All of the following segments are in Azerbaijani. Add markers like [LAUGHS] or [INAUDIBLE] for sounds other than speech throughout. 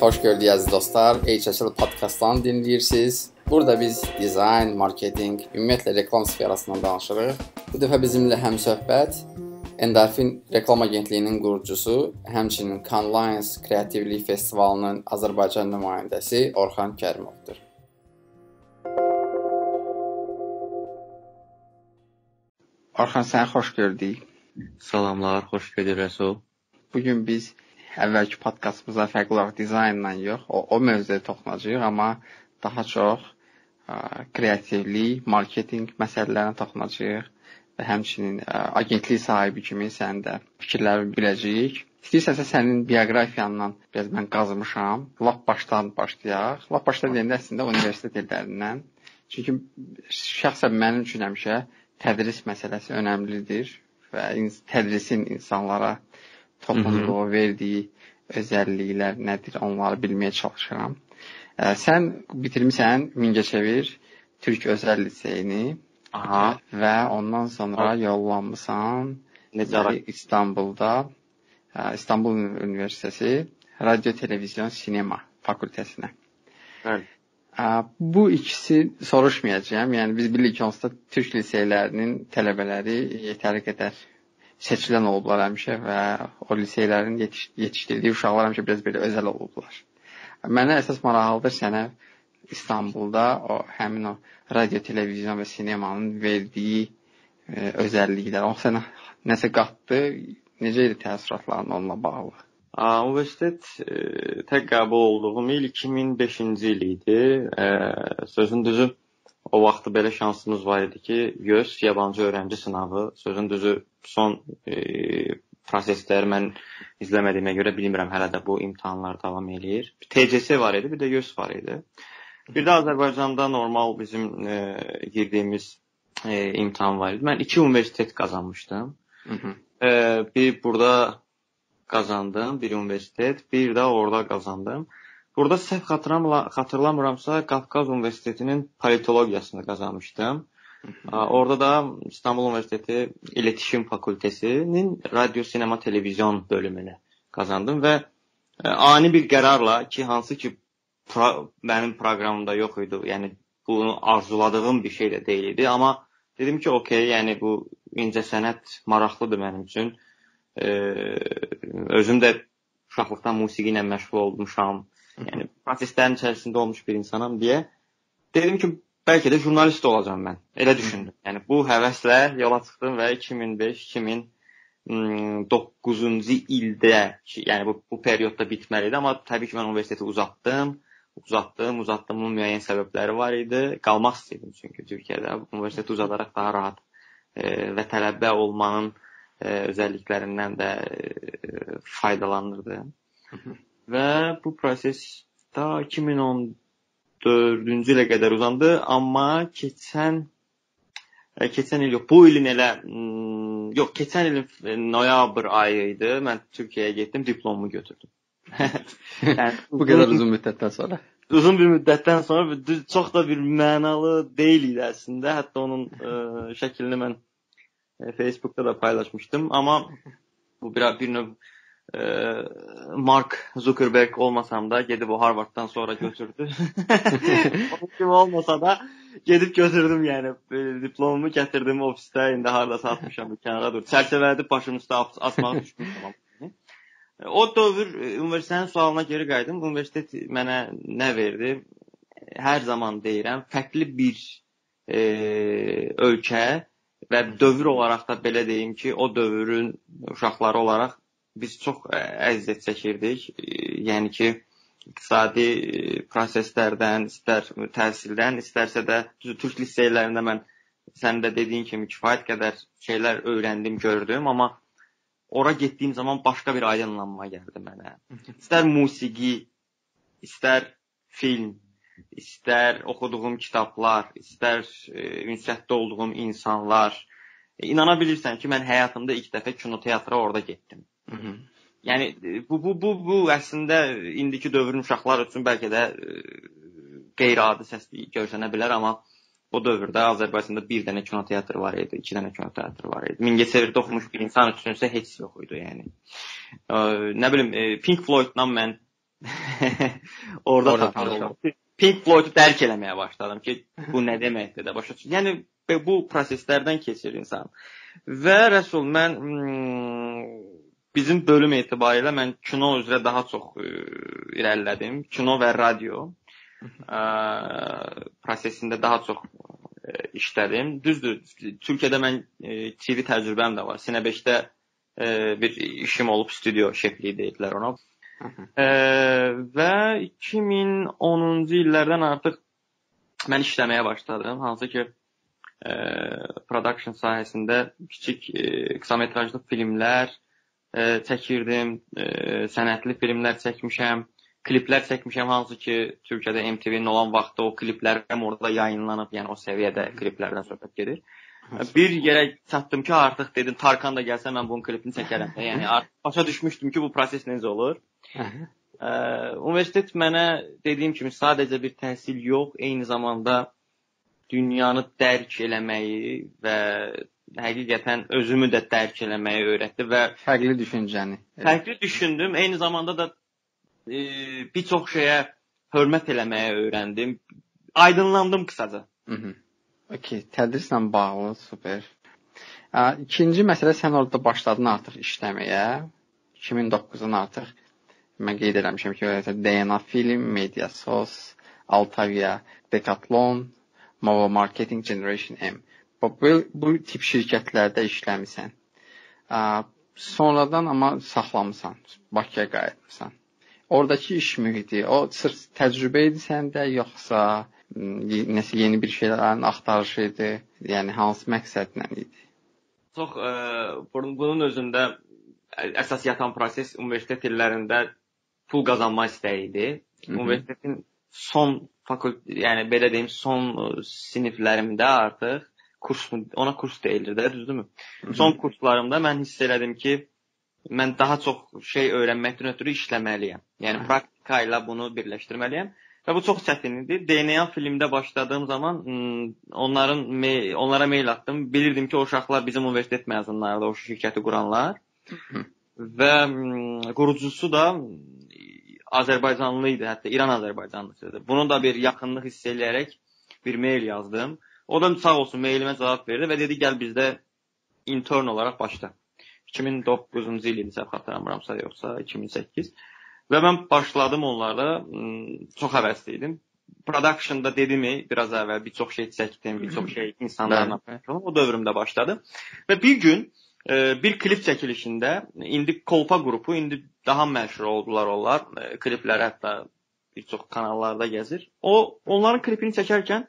Xoş gördük əziz dostlar. HSL podkastını dinləyirsiniz. Burada biz dizayn, marketinq, ümumiyyətlə reklam sferasından danışırıq. Bu dəfə bizimlə həm söhbət Endorfin Reklam Agentliyinin qurucusu, həmçinin Cannes Lions Kreativlik Festivalının Azərbaycan nümayəndəsi Orxan Kərimovdur. Orxan, səni xoş gördük. Salamlar, xoş gördük Rəsul. Bu gün biz əvvəlki podkastımızda fərqli olaraq dizaynla yox, o, o mövzuya toxunacağıq, amma daha çox ə, kreativlik, marketinq məsələlərinə toxunacağıq və həmçinin ə, agentlik sahibi kimi sənin də fikirlərini biləcəyik. İstəyirsənsə sənin bioqrafiyandan biraz mən qazmışam. Lap başdan başlayaq. Lap başdan deyəndə əslində universitet illərindən. Çünki şəxsən mənim üçün həmişə tədris məsələsi önəmlidir və tədrisin insanlara toxunduğu, verdiyi özəlliklər nədir, onları bilməyə çalışıram. Ə, sən bitirmisən Mingəçevir Türk Özəl Liseyini. Aha. Və ondan sonra yollanmısan Necə İstanbulda ə, İstanbul Universiteti Radio, Televizyon, Sinema fakültəsinə. Bəli. Bu ikisi soruşmayacağam. Yəni biz bilirik onsuz da Türk liseylərinin tələbələri yetəri qədər seçilən olublar həmişə və o liseylərin yetiş yetişdirdiyi uşaqlar həmişə biraz belə özəl olublar. Mənə əsas maraqlıdır sənə İstanbulda o həmin o radio, televizyon və sinemanın verdiyi e, özəlliklər, o sənə nəsə qatdı? Necə idi təəssüratların onunla bağlı? Aa, universitet e, tək qəbul olduğum il 2005-ci il idi. E, sözün düzü o vaxt belə şansımız var idi ki, YÖS yabancı öğrenci sınavı, sözün düzü son e, prosesləri mən izləmədiyimə görə bilmirəm hələ də bu imtahanlar davam eləyir. TCS var idi, bir də YÖS var idi. Bir də Azərbaycanda normal bizim e, girdiyimiz e, imtahan var idi. Mən iki universitet qazanmışdım. Hı -hı. E, bir burada qazandım, bir universitet, bir də orada qazandım. Burada səhv xatırlamla, xatırlamıramsa Qafqaz Universitetinin politologiyasını qazanmışdım. Orada da İstanbul Universiteti İletişim Fakültəsinin radio, sinema, televizyon bölümünü qazandım və e, ani bir qərarla ki, hansı ki pro mənim proqramımda yox idi. Yəni bunu arzuladığım bir şey də deyil idi, amma dedim ki, okey, yəni bu incəsənət maraqlıdır mənim üçün. E, özüm də uşaqlıqdan musiqi ilə məşğul olmuşam. Yəni proseslərin içərisində olmuş bir insanam deyə dedim ki, bəlkə də jurnalist olacağam mən. Elə düşündüm. Yəni bu həvəslə yola çıxdım və 2005-2009-cu ildə, yəni bu bu periodda bitməli idi, amma təbii ki, mən universiteti uzatdım. Uzatdım, uzatdığımın müəyyən səbəbləri var idi. Qalmaq istəyirdim çünki Türkiyədə universiteti uzadaraq daha rahat e, və tələbə olmanın e, özəlliklərindən də e, faydalanırdım. Və bu proses da 2014-cü ilə qədər uzandı, amma keçən e, keçən il yox, bu ilin elə mm, yox, keçən ilin e, noyabr ayı idi. Mən Türkiyəyə getdim, diplomumu götürdüm. [LAUGHS] yəni, bu qədər uzun müddətdən sonra. Uzun bir müddətdən sonra düz çox da bir mənalı deyil idi əslində. Hətta onun ə, şəklini mən Facebookda da paylaşmışdım, amma bu bir bir növ Mark Zuckerberg olmasam da gedib o Harvarddan sonra götürdü. [LAUGHS] Onun kimi olmasa da gedib götürdüm yəni e, diplomumu gətirdim ofisdə indi hardasa atmışam bir kənara dur. Çərçivələdi başımın üstə asmağa düşmüşəm. O dövr universitetin sualına geri qayıdım. Universitet mənə nə verdi? Hər zaman deyirəm, fərqli bir e, ölkə və dövr olaraq da belə deyim ki, o dövrün uşaqları olaraq biz çox ə, əziyyət çəkirdik. E, yəni ki, iqtisadi e, proseslərdən, istər təhsildən, istərsə də düzü türk liseylərində mən sən də dediyin kimi kifayət qədər şeylər öyrəndim, gördüm, amma ora getdiyim zaman başqa bir aydınlanma gəldi mənə. [LAUGHS] İstər musiqi, istər film, istər oxuduğum kitablar, istər e, ünsiyyətdə olduğum insanlar. E, inana bilirsən ki, mən həyatımda ilk dəfə kinoteatra orada getdim. Hı -hı. Yəni e, bu bu bu bu əslində indiki dövrün uşaqları üçün bəlkə də e, qeyri-adi səs görsənə bilər, amma o dövrdə Azərbaycanda bir dənə kinoteatr var idi, iki dənə kinoteatr var idi. Mingəçevirdə oxumuş bir insan üçünsə heç yox idi, yəni. Ə, nə bilim, e, Pink Floyd-dan mən [LAUGHS] orada, orada tanışdım. Pink Floyd-u dərk eləməyə başladım ki, bu nə deməkdir də başa düşürəm. Yəni bu proseslərdən keçir insan. Və Rəsul mən hmm, bizim bölüm etibarilə mən kino üzrə daha çox ə, irəlilədim. Kino və radio ə, prosesində daha çox ə, işlədim. Düzdür, Türkiyədə mən ə, TV təcrübəm də var. Sinə 5-də ə, bir işim olub, studio şefliyi deyirlər ona. E, və 2010-cu illərdən artıq mən işləməyə başladım. Hansı ki e, production sahəsində kiçik e, qısa metrajlı filmlər e, çəkirdim, e, sənətli filmlər çəkmişəm, kliplər çəkmişəm hansı ki Türkiyədə MTV-nin olan vaxtda o kliplərim orada yayınlanıb, yəni o səviyyədə kliplərdən söhbət gedir. Bir yerə çatdım ki, artıq dedim Tarkan da gəlsə mən bunun klipini çəkərəm. Yəni artıq başa düşmüşdüm ki, bu proses necə olur. Ə, universitet mənə dediyim kimi sadəcə bir təhsil yox, eyni zamanda dünyanı dərk eləməyi və həqiqətən özümü də dərk eləməyi öyrətdi və fərqli düşüncəni. Fərqli düşündüm, eyni zamanda da e, bir çox şeyə hörmət eləməyi öyrəndim. Aydınlandım qısaca. Mhm. Okay, tədrislə bağlı super. Ə, ikinci məsələ sən orada başladın artıq işləməyə. 2009-un artıq mən qeyd eləmişəm ki, DNA Film, Mediasos, Altavia, Decathlon, Mova Marketing Generation M. Bu, bu tip şirkətlərdə işləmisən. Sonradan amma saxlamısan, Bakıya qayıtmısan. Oradakı iş mühiti, o sırf təcrübə idi səndə, yoxsa nəsə yeni bir şeylərin axtarışı idi? Yəni hansı məqsədlə idi? Çox ə, bunun özündə əsas yatan proses universitet illərində pul qazanma istəyi idi. Universitetin son fakult, yəni belə deyim, son siniflərimdə artıq kurs ona kurs deyilir də, düzdürmü? Son kurslarımda mən hiss elədim ki, mən daha çox şey öyrənməkdən ötürü işləməliyəm. Yəni praktika ilə bunu birləşdirməliyəm. Və bu çox çətin idi. DNA filmdə başladığım zaman onların onlara mail atdım. Bilirdim ki, o uşaqlar bizim universitet məzunlarıdır, o şirkəti quranlar. Və qurucusu da Azərbaycanlı idi, hətta İran Azərbaycanlısıdır. Bunu da bir yaxınlıq hiss eləyərək bir mail yazdım. O da sağ olsun mailimə cavab verdi və dedi gəl bizdə intern olaraq başla. 2009-cu il idi, səhv xatırlamıramsa yoxsa 2008. Və mən başladım onlarla, çox həvəsli idim. Production-da dedimi, biraz əvvəl bir çox şey çəkdim, bir çox şey insanlarla paylaşdım. O dövrümdə başladı. Və bir gün bir klip çəkilişində indi Kolpa qrupu indi daha məşhur oldular onlar. E, klipləri hətta bir çox kanallarda gəzir. O onların klipini çəkərkən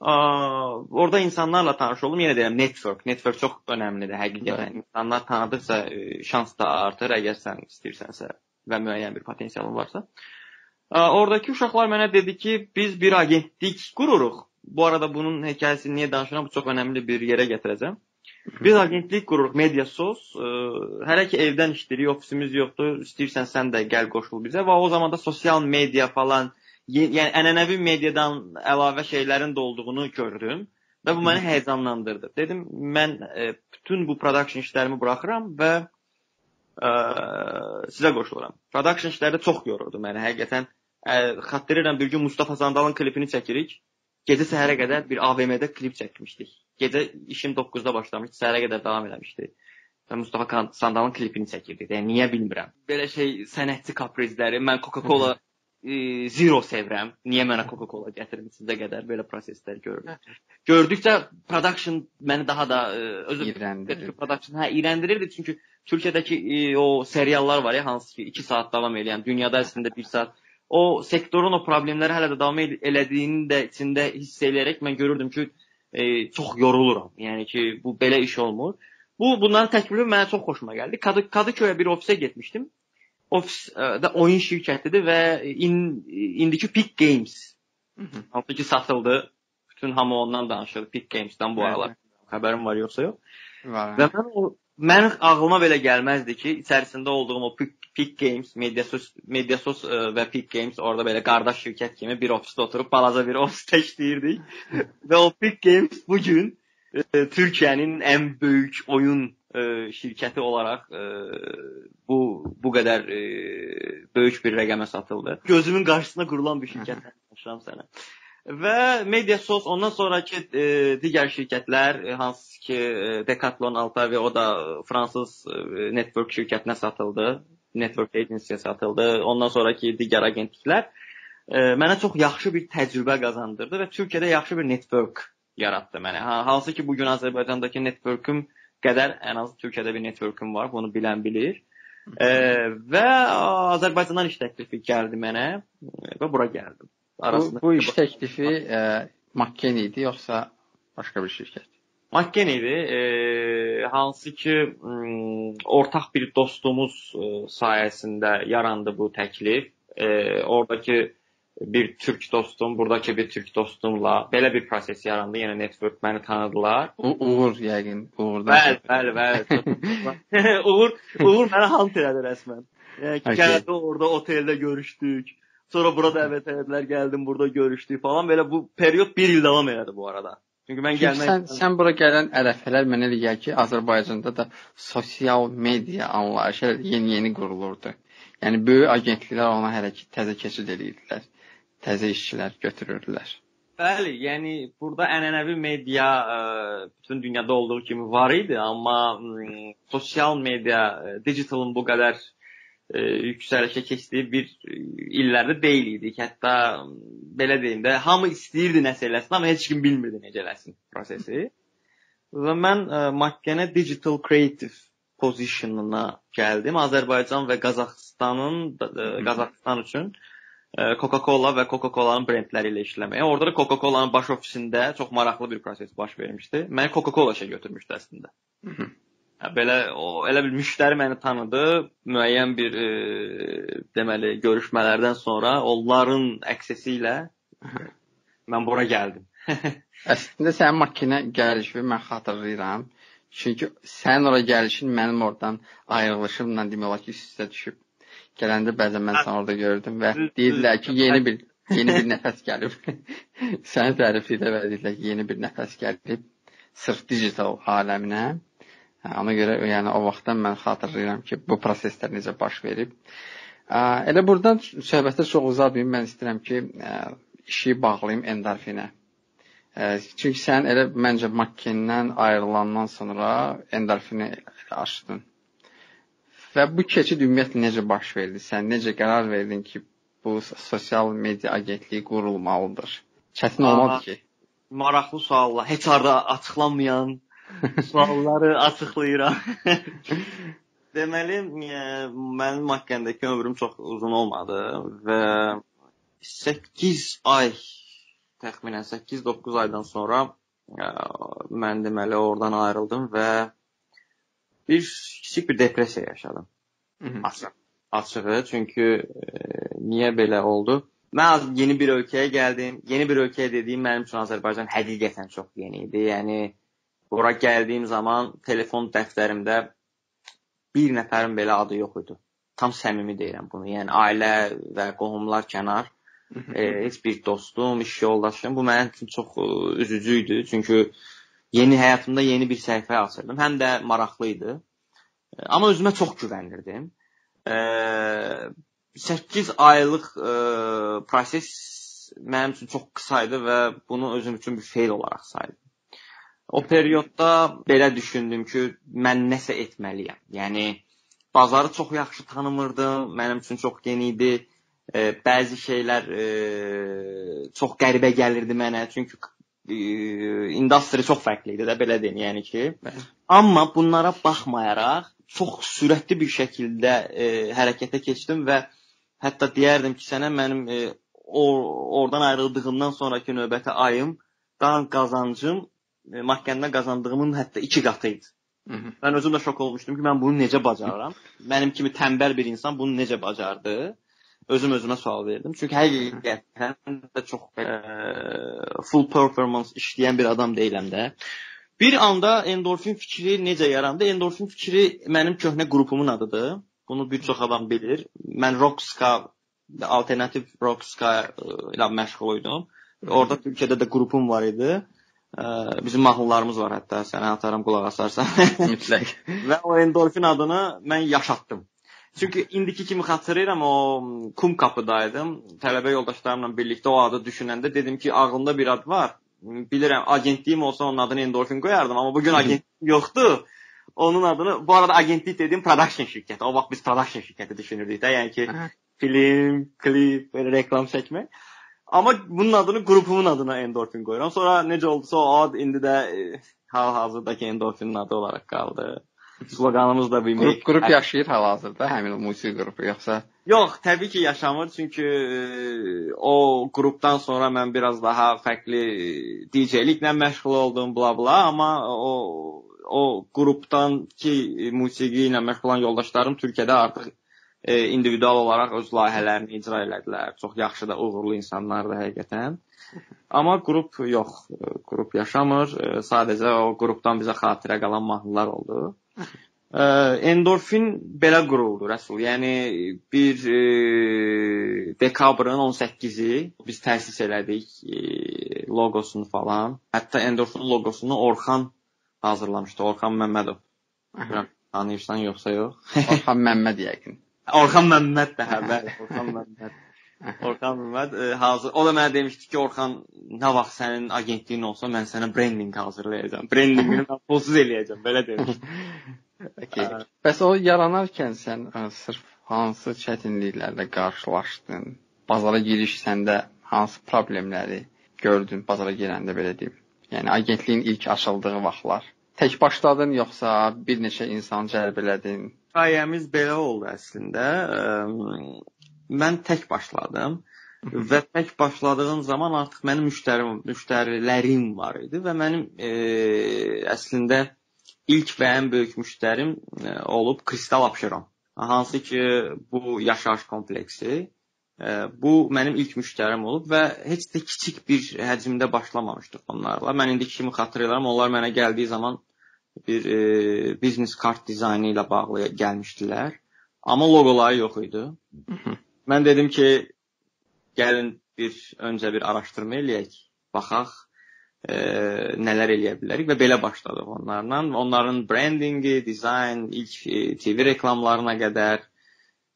orada insanlarla tanış oldum. Yenə deyirəm network. Network çox önəmlidir həqiqətən. İnsanlar tanıdıqca e, şans da artır əgər sən istəyirsənsə və müəyyən bir potensialın varsa. Oradakı uşaqlar mənə dedi ki, biz bir agentlik qururuq. Bu arada bunun hekayəsini niyə danışıram? Bu çox önəmli bir yerə gətirəcəm. Biz agentlik qururuq, Mediasos. Hələ ki evdən işləyirik, ofisimiz yoxdur. İstəyirsən sən də gəl qoşul bizə və o zaman da sosial media falan, yəni ənənəvi mediadan əlavə şeylərin də olduğunu gördüm və bu məni həyəcanlandırdı. Dedim, mən ə, bütün bu production işlərimi buraxıram və ə, sizə qoşuluram. Production işləri çox yorurdu məni həqiqətən. Ə, xatırlayıram bir gün Mustafa Sandalın klipini çəkirik. Gecə səhərə qədər bir AVM-də klip çəkmişdik. Gecə işim 9-da başlamışdı, səhərə qədər davam eləmişdi. Və Mustafa Sandalın klipini çəkirdi. Yəni niyə bilmirəm. Belə şey sənətçi kaprizləri, mən Coca-Cola e, Zero sevirəm. Niyə mənə Coca-Cola gətirmisizə qədər belə proseslər görürəm. Gördükcə production məni daha da e, özü iyrəndirir. Production hə iyrəndirirdi çünki Türkiyədəki e, o seriallar var ya hansı ki 2 saat davam edən, dünyada əslində 1 saat o sektorun o problemləri hələ də davam elədiyini də içində hiss eləyərək mən görürdüm ki, e, çox yoruluram. Yəni ki, bu belə iş olmur. Bu bunların təklifi mənə çox xoşuma gəldi. Kadı Kadıköy'ə bir ofisə getmişdim. Ofisdə e, oyun şirkətidir və in, indiki Peak Games. Hansı ki satıldı. Bütün hamı ondan danışır. Peak Games'dən bu aralar. Xəbərim var yoxsa yox? Var. Və mən o mən ağlıma belə gəlməzdi ki, içərisində olduğum o Peak Games, Mediasos, Mediasos e, və Peak Games orada belə qardaş şirkət kimi bir ofisdə oturub balaca bir ofisdə [LAUGHS] işləyirdik. [LAUGHS] və o Peak Games bu gün e, Türkiyənin ən böyük oyun e, şirkəti olaraq ə, bu bu qədər ə, böyük bir rəqəmə satıldı. Gözümün qarşısına qurulan bir şirkətdən danışıram sənə. Və Mediasos ondan sonrakı e, digər şirkətlər e, hansı ki e, Decathlon, Altavi o da fransız e, network şirkətinə satıldı. Network agency-yə satıldı. Ondan sonrakı digər agentliklər e, mənə çox yaxşı bir təcrübə qazandırdı və Türkiyədə yaxşı bir network yaratdı mənə. Ha, hansı ki bu gün Azərbaycandakı networküm qədər ən az Türkiyədə bir networküm var. Bunu bilən bilir. E, və Azərbaycandan iş təklifi gəldi mənə və bura gəldim arasında. Bu, bu iş təklifi e, Makken idi yoxsa başqa bir şirkət? Makken idi. E, hansı ki m, ortaq bir dostumuz e, sayəsində yarandı bu təklif. E, oradakı bir türk dostum, buradakı bir türk dostumla belə bir proses yarandı. Yəni network məni tanıdılar. U Uğur yəqin, Uğurdan. Bəli, bəli, bəli. [LAUGHS] Uğur, Uğur mənə hunt elədi rəsmən. Yəni ki, gəldi orada oteldə görüşdük. Sonra bura dəvət etdilər, gəldim, burada görüşdük falan. Belə bu period 1 il davam elədi bu arada. Çünki mən gəlmək sən, sən bura gələn ərəfələr mənə elə gəlir ki, Azərbaycanda da sosial media anlayışı yeni-yeni qurulurdu. Yəni böyük agentliklər ona hələ ki təzə keçid edirdilər. Təzə işçilər götürürdülər. Bəli, yəni burada ənənəvi media ə, e, bütün dünyada olduğu kimi var idi, amma ə, sosial media, ə, e, digitalın bu qədər e, yüksəlişə keçdiyi bir illərdə deyil idik. Hətta belə deyim də, hamı istəyirdi nəsə eləsin, amma heç kim bilmirdi necə eləsin prosesi. Və mən e, Makkənə Digital Creative positionuna gəldim. Azərbaycan və Qazaxıstanın e, Qazaxıstan üçün e, Coca-Cola və Coca-Cola'nın brendləri ilə işləməyə. Orada da Coca-Cola'nın baş ofisində çox maraqlı bir proses baş vermişdi. Məni Coca-Cola işə götürmüşdü əslində. Belə o elə bir müştəri məni tanıdı. Müəyyən bir e, deməli görüşmələrdən sonra onların əksəsi ilə mən bura gəldim. [LAUGHS] Əslində sənin makinə gəlişini mən xatırlayıram. Çünki sənin ora gəlişin mənim oradan ayrılışımla demək olar ki, üst-üstə düşüb. Gələndə bəzən mən səni orada gördüm və deyirlər ki, yeni bir yeni bir nəfəs gəlib. [LAUGHS] Səni tərifləyirlər və deyirlər ki, yeni bir nəfəs gəlib sırf digital aləminə. Hə, ona görə yəni o vaxtdan mən xatırlayıram ki, bu proseslər necə baş verib. Elə burdan söhbətə çox uzatmayım. Mən istəyirəm ki, işi bağlayım endorfinə. Çünki sən elə məncə Makkendən ayrılandan sonra endorfini açdın. Və bu keçid ümumiyyətlə necə baş verdi? Sən necə qərar verdin ki, bu sosial media agentliyi qurulmalıdır? Çətin olmadı ki? Maraqlı suallar, heç harda açıqlanmayan [LAUGHS] Sualları açıqlayıram. [LAUGHS] Deməli, e, mənim haqqındakı ömrüm çox uzun olmadı və 8 ay təxminən 8-9 aydan sonra ə, e, mən deməli oradan ayrıldım və bir kiçik bir depressiya yaşadım. Açıq. Açığı, çünki e, niyə belə oldu? Mən yeni bir ölkəyə gəldim. Yeni bir ölkəyə dediyim mənim üçün Azərbaycan həqiqətən çox yeni idi. Yəni Bura gəldiyim zaman telefon dəftərimdə bir nəfərin belə adı yox idi. Tam səmimi deyirəm bunu. Yəni ailə və qohumlar kənar, e, heç bir dostum, iş yoldaşım bu mənim üçün çox e, üzücü idi. Çünki yeni həyatımda yeni bir səhifə açırdım. Həm də maraqlı idi. Amma özümə çox güvənirdim. E, 8 aylıq e, proses mənim üçün çox qısa idi və bunu özüm üçün bir feil olaraq saydım. O periodda belə düşündüm ki, mən nəsə etməliyəm. Yəni bazarı çox yaxşı tanımırdım, mənim üçün çox yeni idi. E, bəzi şeylər e, çox qəribə gəlirdi mənə, çünki industri çox fərqli idi də belə deyim, yəni ki. Amma bunlara baxmayaraq çox sürətli bir şəkildə e, hərəkətə keçdim və hətta deyərdim ki, sənə mənim e, or oradan ayrıldığımdan sonrakı növbəti ayım dan qazancım e, məhkəmədə qazandığımın hətta 2 qatı idi. Hı -hı. Mən özüm də şok olmuşdum ki, mən bunu necə bacarıram? Mənim kimi tənbəl bir insan bunu necə bacardı? Özüm özümə sual verdim. Çünki həqiqətən də çox e, full performance işləyən bir adam deyiləm də. Bir anda endorfin fikri necə yarandı? Endorfin fikri mənim köhnə qrupumun adıdır. Bunu bir çox adam bilir. Mən Rockska alternativ Rockska e, ilə məşğul idim. Orada Türkiyədə də qrupum var idi. Bizim mahnılarımız var hətta, sənə atarım qulaq asarsan. Mütləq. [LAUGHS] Və o endorfin adını mən yaşatdım. Çünki indiki kimi xatırlayıram o kum qapıdaydım. Tələbə yoldaşlarımla birlikdə o adı düşünəndə dedim ki, ağlımda bir ad var. Bilirəm, agentliyim olsa onun adını endorfin qoyardım, amma bugün agentlik yoxdur. Onun adını, bu arada agentlik dediyim production şirkəti. O vaxt biz production şirkəti düşünürdük də, yəni ki, film, klip, belə reklam çəkmək. Amma bunun adını qrupumun adına endorfin qoyuram. Sonra necə oldusa o ad indi də e, hal-hazırdakı endorfinin adı olaraq qaldı. Sloqanımız da bir qrup, qrup yaşayır hal-hazırda həmin o musiqi qrupu yoxsa? Yox, təbii ki, yaşamır. Çünki e, o qrupdan sonra mən biraz daha fərqli DJ-liklə məşğul oldum, bla bla, amma o o qrupdan ki musiqi ilə məşğul olan yoldaşlarım Türkiyədə artıq e, individual olaraq öz layihələrini icra elədilər. Çox yaxşı da uğurlu insanlardır həqiqətən. Amma qrup yox, qrup yaşamır. E, sadəcə o qrupdan bizə xatirə qalan mahnılar oldu. Endorfin belə quruldu Rəsul. Yəni bir e, dekabrın 18-i biz təsis elədik e, loqosunu falan. Hətta endorfin loqosunu Orxan hazırlamışdı. Orxan Məmmədov. Tanıyırsan yoxsa yox. Orxan Məmməd yəqin. [LAUGHS] Orxan Məmməd də hə, bəli, Orxan Məmməd. Orxan Məmməd e, hazır. O da mənə demişdi ki, Orxan, nə vaxt sənin agentliyin olsa, mən sənə brendinq hazırlayacağam. Brendinqini mən pulsuz eləyəcəm, belə demişdi. [LAUGHS] Okay. Bəs o yaranarkən sən ə, sırf hansı çətinliklərlə qarşılaşdın? Bazara giriş səndə hansı problemləri gördün bazara girəndə belə deyim? Yəni agentliyin ilk açıldığı vaxtlar. Tək başladın yoxsa bir neçə insan cəlb elədin? Hekayəmiz belə oldu əslində. Mən tək başladım və tək başladığım zaman artıq mənim müştərim, müştərilərim var idi və mənim e, əslində ilk və ən böyük müştərim e, olub Kristal Abşeron. Hansı ki bu yaşayış kompleksi e, bu mənim ilk müştərim olub və heç də kiçik bir həcmdə başlamamışdıq onlarla. Mən indi kimi xatırlayıram, onlar mənə gəldiyi zaman bir e, biznes kart dizaynı ilə bağlı gəlmişdilər. Amma loqoları yox idi. Mən dedim ki, gəlin bir öncə bir araşdırma eləyək, baxaq e, nələr eləyə bilərik və belə başladıq onlarla. Onların brandingi, dizayn, ilk e, TV reklamlarına qədər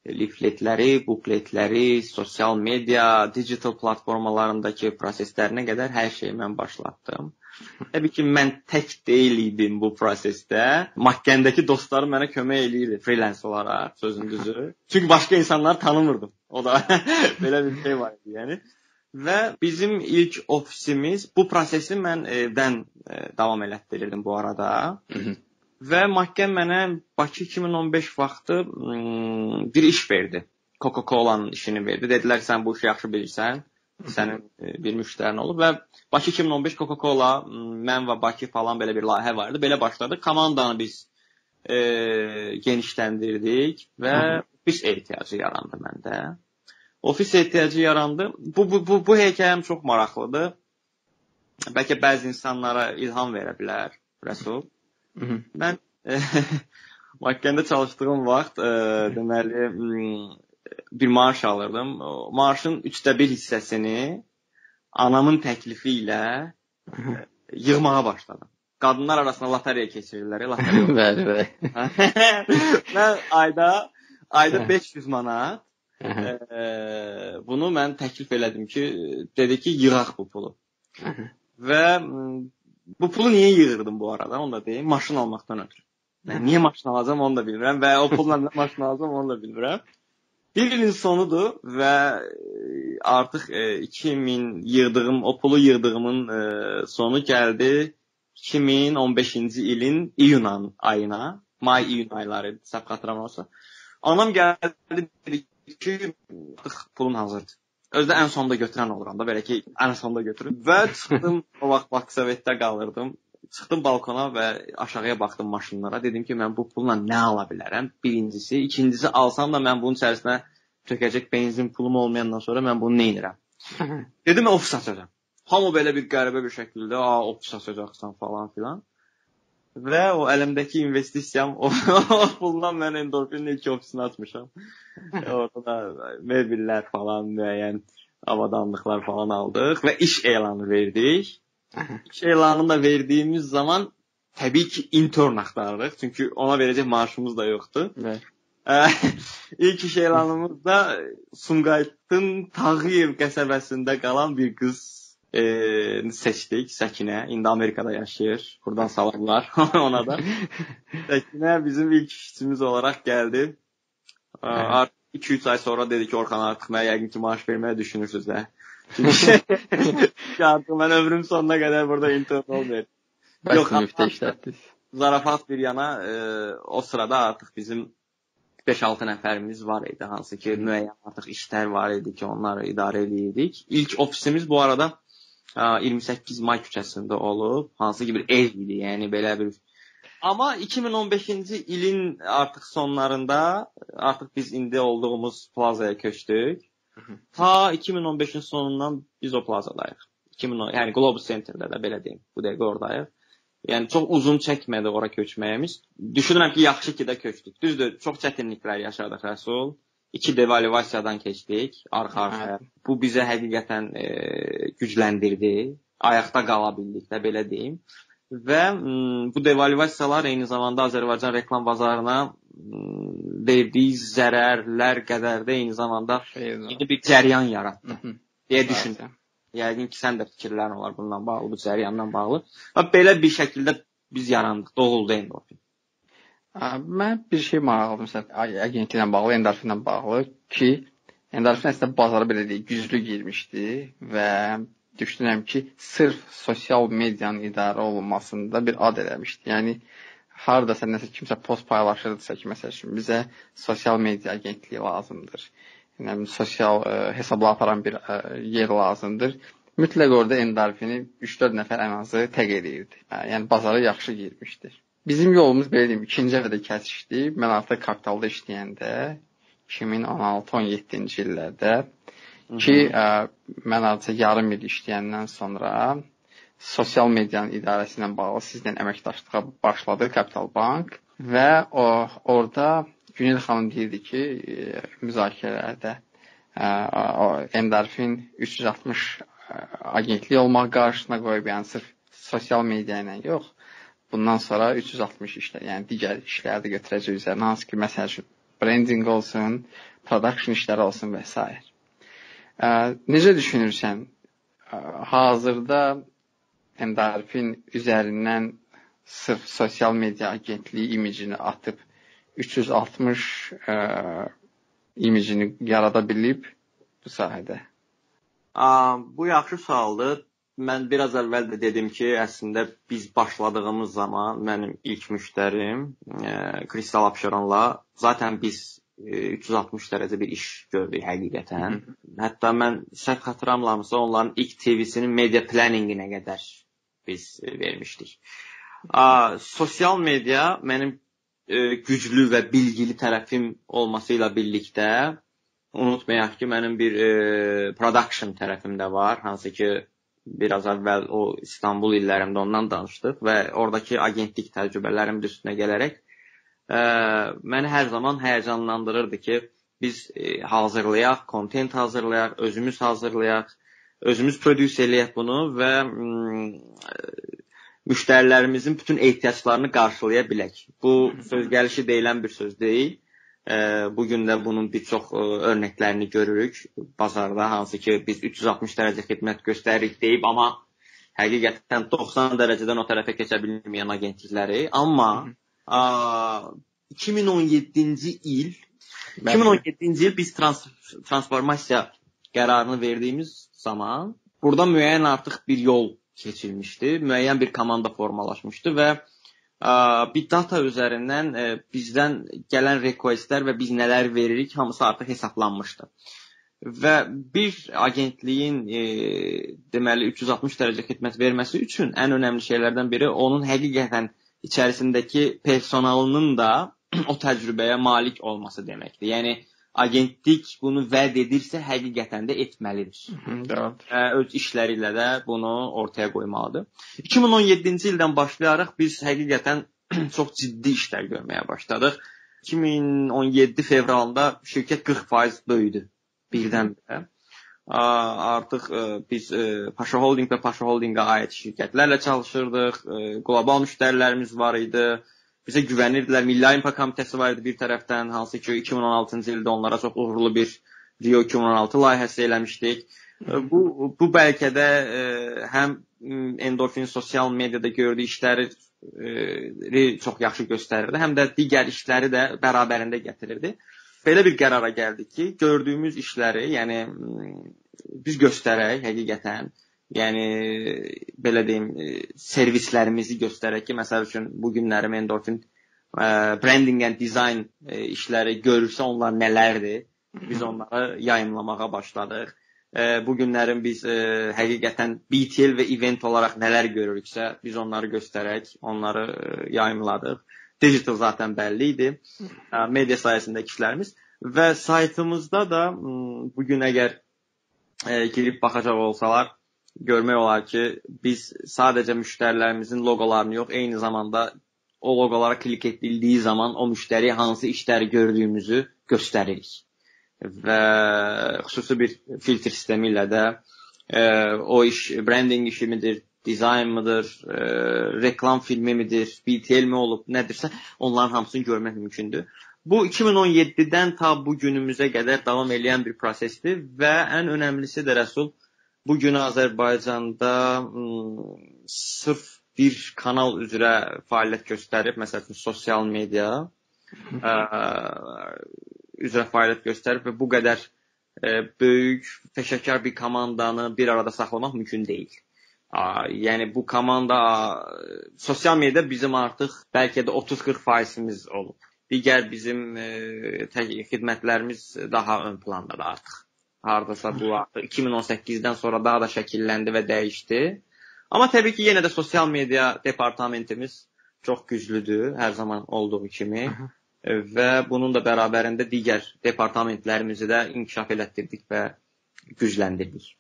lifletləri, bukletləri, sosial media, digital platformalarındakı proseslərinə qədər hər şeyi mən başlatdım. Təbii ki, mən tək deyil idim bu prosesdə. Makkəndəki dostlarım mənə kömək eləyirdi freelance olaraq, sözün düzü. Çünki başqa insanları tanımırdım. O da [LAUGHS] belə bir şey var idi, yəni. Və bizim ilk ofisimiz bu prosesi mən evdən e, davam elətdirirdim bu arada. Və Makkən mənə Bakı 2015 vaxtı bir iş verdi. Coca-Cola'nın işini verdi. Dedilər ki, sən bu işi yaxşı bilirsən. Sənin e, bir müştərin olub və Bakı 2015 Coca-Cola, mən və Bakı falan belə bir layihə var idi. Belə başladı. Komandanı biz e, genişləndirdik və ofis ehtiyacı yarandı məndə ofis ehtiyacı yarandı. Bu bu bu, bu hekayəm çox maraqlıdır. Bəlkə bəzi insanlara ilham verə bilər Rəsul. Mən [LAUGHS] Makkəndə çalışdığım vaxt e, deməli bir maaş alırdım. O maaşın 3də 1 hissəsini anamın təklifi ilə ə, yığmağa başladım. Qadınlar arasında lotereya keçirirlər, lotereya. [LAUGHS] bəli, bəli. [LAUGHS] mən ayda ayda 500 manat e, bunu mən təklif elədim ki, dedi ki, yığaq bu pulu. Və bu pulu niyə yığırdım bu arada? Onu da deyim, maşın almaqdan ötürü. Mən niyə maşın alacağam onu da bilmirəm və o pulla nə maşın alacağam onu da bilmirəm. Bir ilin sonudur və artıq e, 2000 yığdığım, o pulu yığdığımın e, sonu gəldi 2015-ci ilin iyun ayına, may-iyun ayları səhv xatırlamırsam. Anam gəldi dedi ki, pulum hazırdır. Özdə ən sonda götürən oluram da, belə ki, ən sonda götürüb və çıxdım [LAUGHS] o vaxt Baksovetdə qalırdım. Çıxdım balkona və aşağıya baxdım maşınlara. Dedim ki, mən bu pulla nə ala bilərəm? Birincisi, ikincisi alsam da mən bunun içərisinə tökəcək benzin pulum olmayandan sonra mən bunu nə edirəm? [LAUGHS] Dedim, ofis açacağam. Hamı belə bir qəribə bir şəkildə, "A, ofis açacaqsan" falan filan. Və o əlimdəki investisiyam o, [LAUGHS] o puldan mən endorfinin ilk ofisini açmışam. [LAUGHS] Orada da mebellər falan, müəyyən avadanlıqlar falan aldıq və iş elanı verdik. Elanını da verdiyimiz zaman təbii ki, intern axtarırıq. Çünki ona verəcək maaşımız da yoxdur. [LAUGHS] İlk iş elanımızda Sumqayıtın Tağıyev qəsəbəsində qalan bir qız e, seçdik Səkinə. İndi Amerikada yaşayır. Buradan salamlar [LAUGHS] ona da. [LAUGHS] Səkinə bizim ilk işçimiz olaraq gəldi. Artıq 2-3 ay sonra dedi ki, Orxan artıq mənə yəqin ki, maaş verməyi düşünürsüz də. Çünki artıq mən ömrüm sonuna qədər burada intern olmayacağam. Yox, müftə işlətdiniz. Zarafat bir yana, e, o sırada artıq bizim 5-6 nəfərimiz var idi, hansı ki, müəyyən artıq işlər var idi ki, onları idarə edirdik. İlk ofisimiz bu arada 28 may küçəsində olub, hansı ki bir ev idi, yəni belə bir Amma 2015-ci ilin artıq sonlarında artıq biz indi olduğumuz plazaya köçdük. Ta 2015-in sonundan biz o plazadayıq. 2010, yəni Globus Center-də də belə deyim, bu dəqiqə ordayıq. Yəni çox uzun çəkmədi ora köçməyimiz. Düşünürəm ki, yaxşı ki də köçdük. Düzdür, çox çətinliklər yaşadıq Rəsul. İki devalivasiyadan keçdik arxa-arxaya. Bu bizə həqiqətən e, gücləndirdi. Ayaqda qala bildik də belə deyim və bu devalivasiyalar eyni zamanda Azərbaycan reklam bazarına verdiyi zərərlər qədər də eyni zamanda yeni bir cəryan yaratdı deyə düşünürəm. Yəqin ki, sən də fikirlərin olar bununla bağlı, bu cəryanla bağlı. Və belə bir şəkildə biz yarandıq, doğuldu endorfin. Mən bir şey maraqlıdır məsələn agentliklə bağlı, endorfinlə bağlı ki, endorfin əslində bazara belə deyək, güclü girmişdi və düşünürəm ki, sırf sosial medianın idarə olunmasında bir ad eləmişdi. Yəni hardasa nəsə kimsə post paylaşırdısa ki, məsəl üçün bizə sosial media agentliyi lazımdır. Yəni sosial ə, e, hesabla aparan bir ə, e, yer lazımdır. Mütləq orada endorfini 3-4 nəfər ən azı təq edirdi. Yəni bazara yaxşı girmişdi. Bizim yolumuz belə deyim, ikinci əvədə kəsişdi. Mən artıq kapitalda işləyəndə 2016-17-ci illərdə ki, ə, mən artıq yarım il işləyəndən sonra sosial medianın idarəsi ilə bağlı sizlə əməkdaşlığa başladı Capital Bank və o orada Günel xanım deyirdi ki, ə, müzakirələrdə ə, o endorfin 360 agentlik olmaq qarşısına qoyub, yəni sırf sosial media ilə yox, bundan sonra 360 işlər, yəni digər işləri də götürəcək üzərinə, hansı ki, məsəl üçün branding olsun, production işləri olsun və s. Necə düşünürsən? Hazırda endorfin üzərindən sırf sosial media agentliyi imicini atıb 360 ə, imicini yarada bilib bu sahədə? A, bu yaxşı sualdır. Mən biraz əvvəl də dedim ki, əslində biz başladığımız zaman mənim ilk müştərim Kristal Abşeronla zaten biz 360 dərəcə bir iş gördük həqiqətən. Hətta mən səhv xatırlamıramsa onların ilk TV-sinin media planninginə qədər biz e, vermişdik. A, sosial media mənim e, güclü və bilgili tərəfim olması ilə birlikdə unutmayaq ki, mənim bir e, production tərəfim də var, hansı ki biraz əvvəl o İstanbul illərimdə ondan danışdıq və oradakı agentlik təcrübələrim üstünə gələrək ə, məni hər zaman həyəcanlandırırdı ki, biz e, hazırlayaq, kontent hazırlayaq, özümüz hazırlayaq, özümüz prodüs eləyək bunu və müştərilərimizin bütün ehtiyaclarını qarşılaya bilək. Bu söz gəlişi deyilən bir söz deyil. Bu gün də bunun bir çox örnəklərini görürük bazarda, hansı ki biz 360 dərəcə xidmət göstəririk deyib, amma həqiqətən 90 dərəcədən o tərəfə keçə bilməyən agentlikləri, amma 2017-ci il 2017-ci il biz trans transformasiya qərarını verdiyimiz zaman burada müəyyən artıq bir yol keçilmişdi, müəyyən bir komanda formalaşmışdı və bir data üzərindən ə, bizdən gələn requestlər və biz nələr veririk hamısı artıq hesablanmışdı. Və bir agentliyin e, deməli 360 dərəcə xidmət verməsi üçün ən önəmli şeylərdən biri onun həqiqətən içərisindəki personalının da [CLEARS THROAT] o təcrübəyə malik olması deməkdir. Yəni agentlik bunu vəd edirsə, həqiqətən də etməlidir. Doğrudur. Öz işləri ilə də bunu ortaya qoymalıdır. 2017-ci ildən başlayaraq biz həqiqətən [CLEARS THROAT] çox ciddi işlər görməyə başladıq. 2017 fevralında şirkət 40% böyüdü birdən-birə artıq biz Paşa Holding və Paşa Holdinqə aid şirkətlərlə çalışırdıq. Qlobal müştərilərimiz var idi. bizə güvənirdilər. Milli Olimpiya Komitəsi var idi bir tərəfdən, hansı ki 2016-cı ildə onlara çox uğurlu bir Rio 2016 layihəsi eləmişdik. Bu bu bəlkə də həm endorfin sosial mediada gördüyü işləri çox yaxşı göstərirdi, həm də digər işləri də bərabərində gətirirdi. Belə bir qərara gəldik ki, gördüyümüz işləri, yəni biz göstərək həqiqətən yəni belə deyim, e, servislərimizi göstərək ki, məsəl üçün bu günləri Endorphin ə, e, branding and design e, işləri görürsə onlar nələrdir? Biz onları yayımlamağa başladıq. Bu günlərin biz həqiqətən BTL və event olaraq nələr görürüksə, biz onları göstərək, onları yayımladıq. Digital zaten bəlli idi. Media sayəsindəki işlərimiz və saytımızda da bu gün əgər ə, girib baxacaq olsalar, görmək olar ki, biz sadəcə müştərilərimizin loqolarını yox, eyni zamanda o loqolara klik edildiyi zaman o müştəri hansı işləri gördüyümüzü göstəririk. Və xüsusi bir filtr sistemi ilə də e, o iş branding işi midir, dizayn mıdır, e, reklam filmi midir, BTL mi olub, nədirsə, onların hamısını görmək mümkündür. Bu 2017-dən ta bu günümüzə qədər davam edən bir prosesdir və ən önəmlisi də Rəsul Bu gün Azərbaycanda sırf bir kanal üzrə fəaliyyət göstərib, məsələn, sosial media ə, üzrə fəaliyyət göstərib və bu qədər ə, böyük, peşəkar bir komandanı bir arada saxlamaq mümkün deyil. Yəni bu komanda sosial mediada bizim artıq bəlkə də 30-40%imiz olub. Digər bizim ə, xidmətlərimiz daha ön plandadır artıq hardasa bu artıq 2018-dən sonra daha da şəkilləndi və dəyişdi. Amma təbii ki, yenə də sosial media departamentimiz çox güclüdür, hər zaman olduğu kimi. və bunun da bərabərində digər departamentlərimizi də inkişaf elətdirdik və gücləndirdik.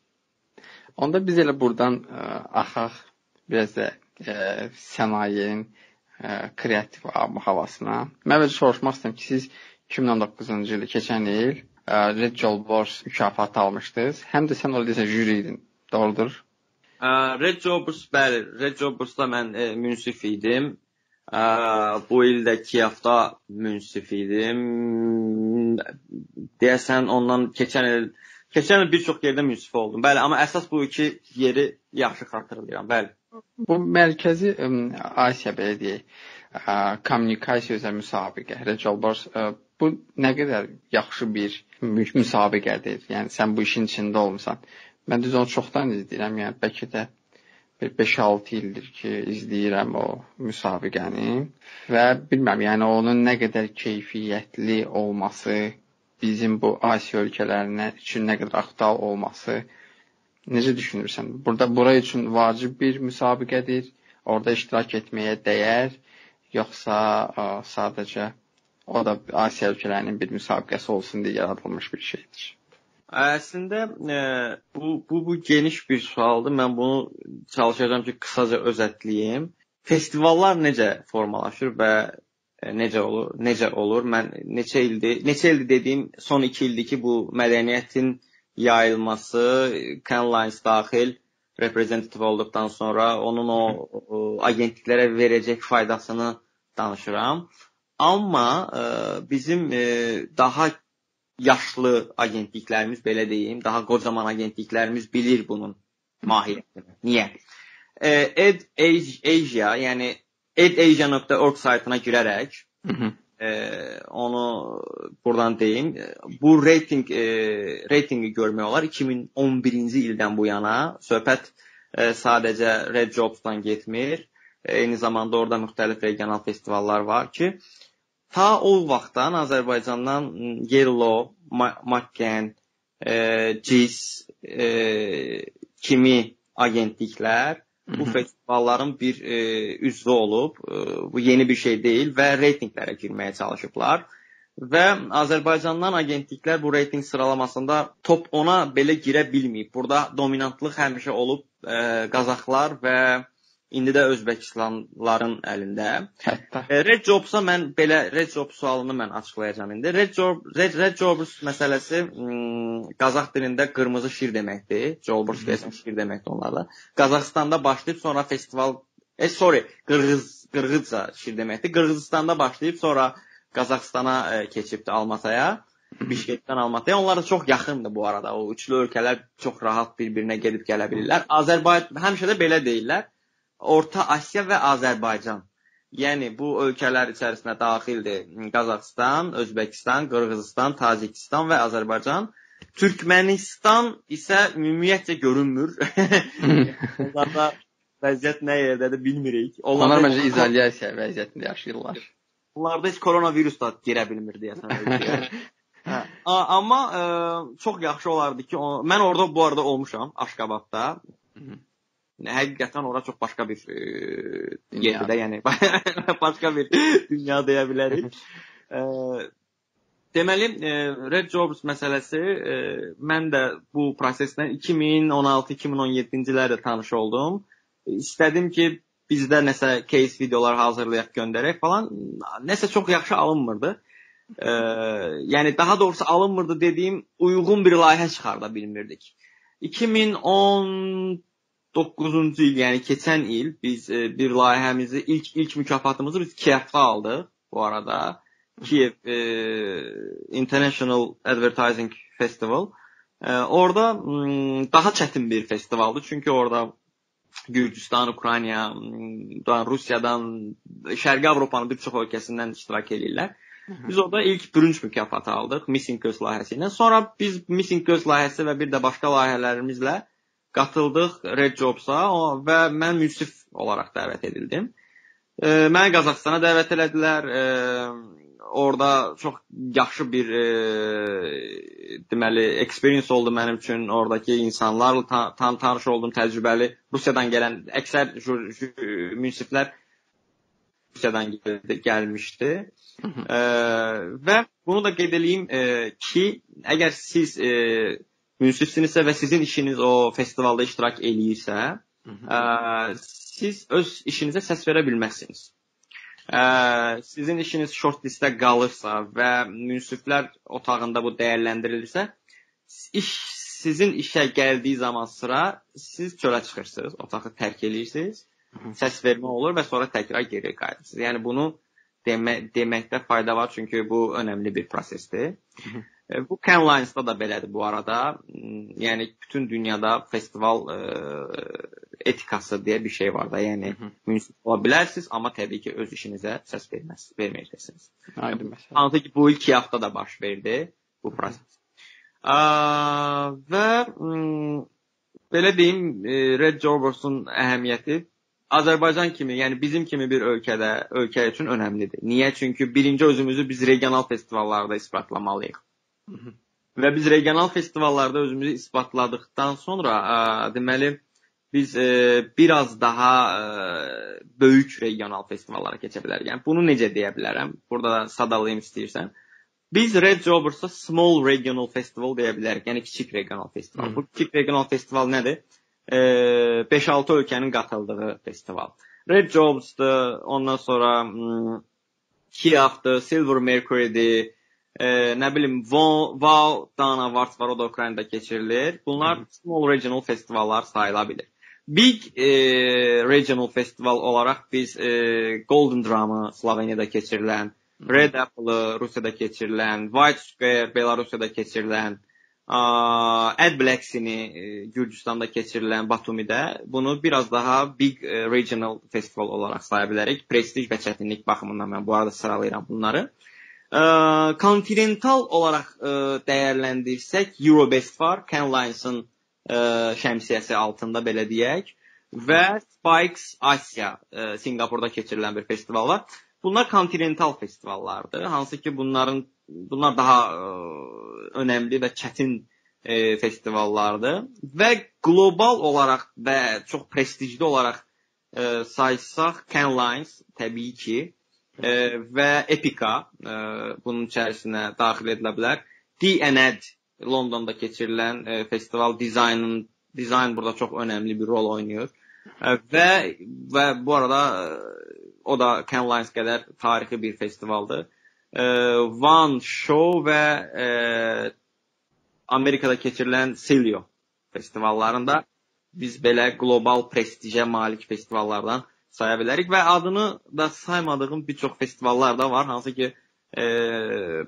Onda biz elə burdan ə, e, axaq biraz da ə, e, sənayenin ə, e, kreativ havasına. Mən belə soruşmaq istəyirəm ki, siz 2019-cu il keçən il Red Jobbers mükafatı almışdınız. Həm də sən orada desən jüri idin. Doğrudur? Red Jobbers, bəli, Red Jobbersda mən e, münsif idim. Ə, bu ildə Kiyevdə münsif idim. Deyəsən ondan keçən il keçən il bir çox yerdə münsif oldum. Bəli, amma əsas bu iki yeri yaxşı xatırlayıram. Bəli. Bu mərkəzi Asiya belə deyək, kommunikasiya üzrə müsabiqə. Red Jobbers bu nə qədər yaxşı bir müsabiqədir. Yəni sən bu işin içində olmusan. Mən düz onu çoxdan izləyirəm. Yəni bəlkə də bir 5-6 ildir ki, izləyirəm o müsabiqəni və bilmirəm, yəni onun nə qədər keyfiyyətli olması, bizim bu Asiya ölkələrinə üçün nə qədər aktual olması necə düşünürsən? Burada bura üçün vacib bir müsabiqədir. Orada iştirak etməyə dəyər, yoxsa ə, sadəcə O da Asiya ölkələrinin bir müsabiqəsi olsun deyə yaradılmış bir şeydir. Əslində e, bu, bu bu geniş bir sualdır. Mən bunu çalışacağam ki, qısaca özətləyim. Festivallar necə formalaşır və e, necə olur? Necə olur? Mən neçə ildir, neçə ildir dediyim son 2 ildir ki, bu mədəniyyətin yayılması, Cannes Lines daxil reprezentativ olduqdan sonra onun o, o agentliklərə verəcək faydasını danışıram. Amma ə, bizim ə, daha yaşlı agentliklərimiz belə deyim, daha qocaman agentliklərimiz bilir bunun mahiyyətini. Niyə? Ed Asia, yəni edasia.org saytına girərək Hı -hı. E, onu buradan deyim. Bu reyting e, reytinqi görmək olar 2011-ci ildən bu yana söhbət e, sadəcə Red Jobs-dan getmir. Eyni zamanda orada müxtəlif regional festivallar var ki, ta o vaxtdan Azərbaycandan Yellow, Macken, e, CIS e, kimi agentliklər bu festivalların bir e, üzvü olub. E, bu yeni bir şey deyil və reytinqlərə girməyə çalışıblar. Və Azərbaycandan agentliklər bu reytinq sıralamasında top 10-a belə girə bilməyib. Burada dominantlıq həmişə olub e, Qazaxlar və İndi də Özbəkistanlıların əlində. Hətta e, Red Jobs-a mən belə Red Jobs sualını mən açıqlayacağam indi. Red Job Red, Red Jobs məsələsi ım, Qazax dilində qırmızı şir deməkdir. Jobs deyəsən şir deməkdir onlarda. Qazaxstanda başlayıb sonra festival E sorry, Qırğız Qırğızca şir deməkdir. Qırğızstanda başlayıb sonra Qazaxstana e, keçibdi Almataya. Bişkekdən Almataya. Onlar da çox yaxındır bu arada. O üçlü ölkələr çox rahat bir-birinə gedib gələ bilirlər. Azərbaycan həmişə də belə deyirlər. Orta Asiya və Azərbaycan. Yəni bu ölkələr içərisinə daxildir Qazaxstan, Özbəkistan, Qırğızistan, Tacikistan və Azərbaycan. Türkmənistan isə ümumiyyətcə görünmür. [LAUGHS] Onlarda vəziyyət nə yerdədir bilmirik. Onlar, Onlar məncə izolyasiya vəziyyətində yaşayırlar. Bunlarda heç koronavirus da girə bilmir deyəsən. [LAUGHS] hə. Amma ə, e, çox yaxşı olardı ki, o, mən orada bu arada olmuşam Aşqabadda. Həqiqətən ora çox başqa bir e, yerdə, yəni başqa bir dünya deyə bilərik. E, deməli, e, Red Jobs məsələsi e, mən də bu proseslə 2016-2017-ci illərdə tanış oldum. İstədim ki, bizdə nəsə case videolar hazırlayaq, göndərək falan. Nəsə çox yaxşı alınmırdı. [LAUGHS] E, yəni daha doğrusu alınmırdı dediyim uyğun bir layihə çıxarda bilmirdik. 2019-cu il, yəni keçən il biz e, bir layihəmizi ilk ilk mükafatımızı biz Kiyevdə aldıq bu arada. Kiev e, International Advertising Festival. E, orada m, daha çətin bir festivaldır. Çünki orada Gürcüstan, Ukrayna, Rusiyadan, Şərqi Avropanın bir çox ölkəsindən iştirak edirlər. Biz orada ilk bürünc mükafatı aldıq Missing Girls layihəsi ilə. Sonra biz Missing Girls layihəsi və bir də başqa layihələrimizlə qatıldıq Red Jobs-a və mən münsif olaraq dəvət edildim. E, məni Qazaxstana dəvət elədilər. E, orada çox yaxşı bir e, deməli experience oldu mənim üçün. Oradakı insanlarla tan tan tanış oldum, təcrübəli Rusiyadan gələn əksər münsiflər Rusiyadan gəlmişdi. e, və bunu da qeyd edeyim e, ki, əgər siz e, münsifsinizsə və sizin işiniz o festivalda iştirak eləyirsə, e, siz öz işinizə səs verə bilməzsiniz. Ə, sizin işiniz short listə qalırsa və münsiflər otağında bu dəyərləndirilirsə, iş sizin işə gəldiyi zaman sıra siz çölə çıxırsınız, otağı tərk edirsiniz, səs vermə olur və sonra təkrar geri qayıdırsınız. Yəni bunu demə, deməkdə fayda var çünki bu önəmli bir prosesdir. E, bu Cannes Lions-da da belədir bu arada. Hmm, yəni bütün dünyada festival ə, e, etikası deyə bir şey var da. Yəni münsif ola bilərsiniz, amma təbii ki, öz işinizə səs verməz, verməyəcəksiniz. Aydın məsələ. Hansı ki, bu iki hafta da baş verdi bu proses. Ə, və m, belə deyim, e, Red Jobbers-un əhəmiyyəti Azərbaycan kimi, yəni bizim kimi bir ölkədə, ölkə üçün önəmlidir. Niyə? Çünki birinci özümüzü biz regional festivallarda isbatlamalıyıq. Hı -hı. Və biz regional festivallarda özümüzü isbatladıqdan sonra, ə, deməli, biz ə, biraz daha ə, böyük regional festivallara keçə bilərik. Yəni bunu necə deyə bilərəm? Burada da sadalayım istəyirsən. Biz Red Jobbers'a small regional festival deyə bilərik. Yəni kiçik regional festival. Hı. Bu kiçik regional festival nədir? 5-6 ölkənin qatıldığı festival. Red Jobs'dır, ondan sonra Kiev'dir, Silver Mercury'dir, e, nə bilim Wow Down Awards var, o da Ukraynada keçirilir. Bunlar Hı. small regional festivallar sayıla bilir. Big e, regional festival olaraq biz e, Golden Drum-ı Sloveniyada keçirilən. Red Apple-ı Rusiyada keçirilən, White Square Belarusiyada keçirilən, Ad Black-sini e, Gürcüstanda keçirilən Batumidə bunu biraz daha big e, regional festival olaraq saya bilərik. Prestij və çətinlik baxımından mən bu arada sıralayıram bunları. Kontinental olaraq ə, dəyərləndirsək, Eurobest var, Cannes Lions-ın şəmsiyyəsi altında belə deyək və Spikes Asiya ə, Singapurda keçirilən bir festival var. Bunlar kontinental festivallardır. Hansı ki bunların bunlar daha ə, önəmli və çətin ə, festivallardır və qlobal olaraq və çox prestijli olaraq ə, saysaq Cannes Lions təbii ki, e, və Epica e, bunun içərisinə daxil edilə bilər. DNED Londonda keçirilən e, festival dizaynın dizayn burada çox önəmli bir rol oynayır. E, və və bu arada e, o da Cannes Lions qədər tarixi bir festivaldır. One Show və e, Amerikada keçirilən Celio festivallarında biz belə qlobal prestijə malik festivallardan saya bilərik və adını da saymadığım bir çox festivallar da var, hansı ki e,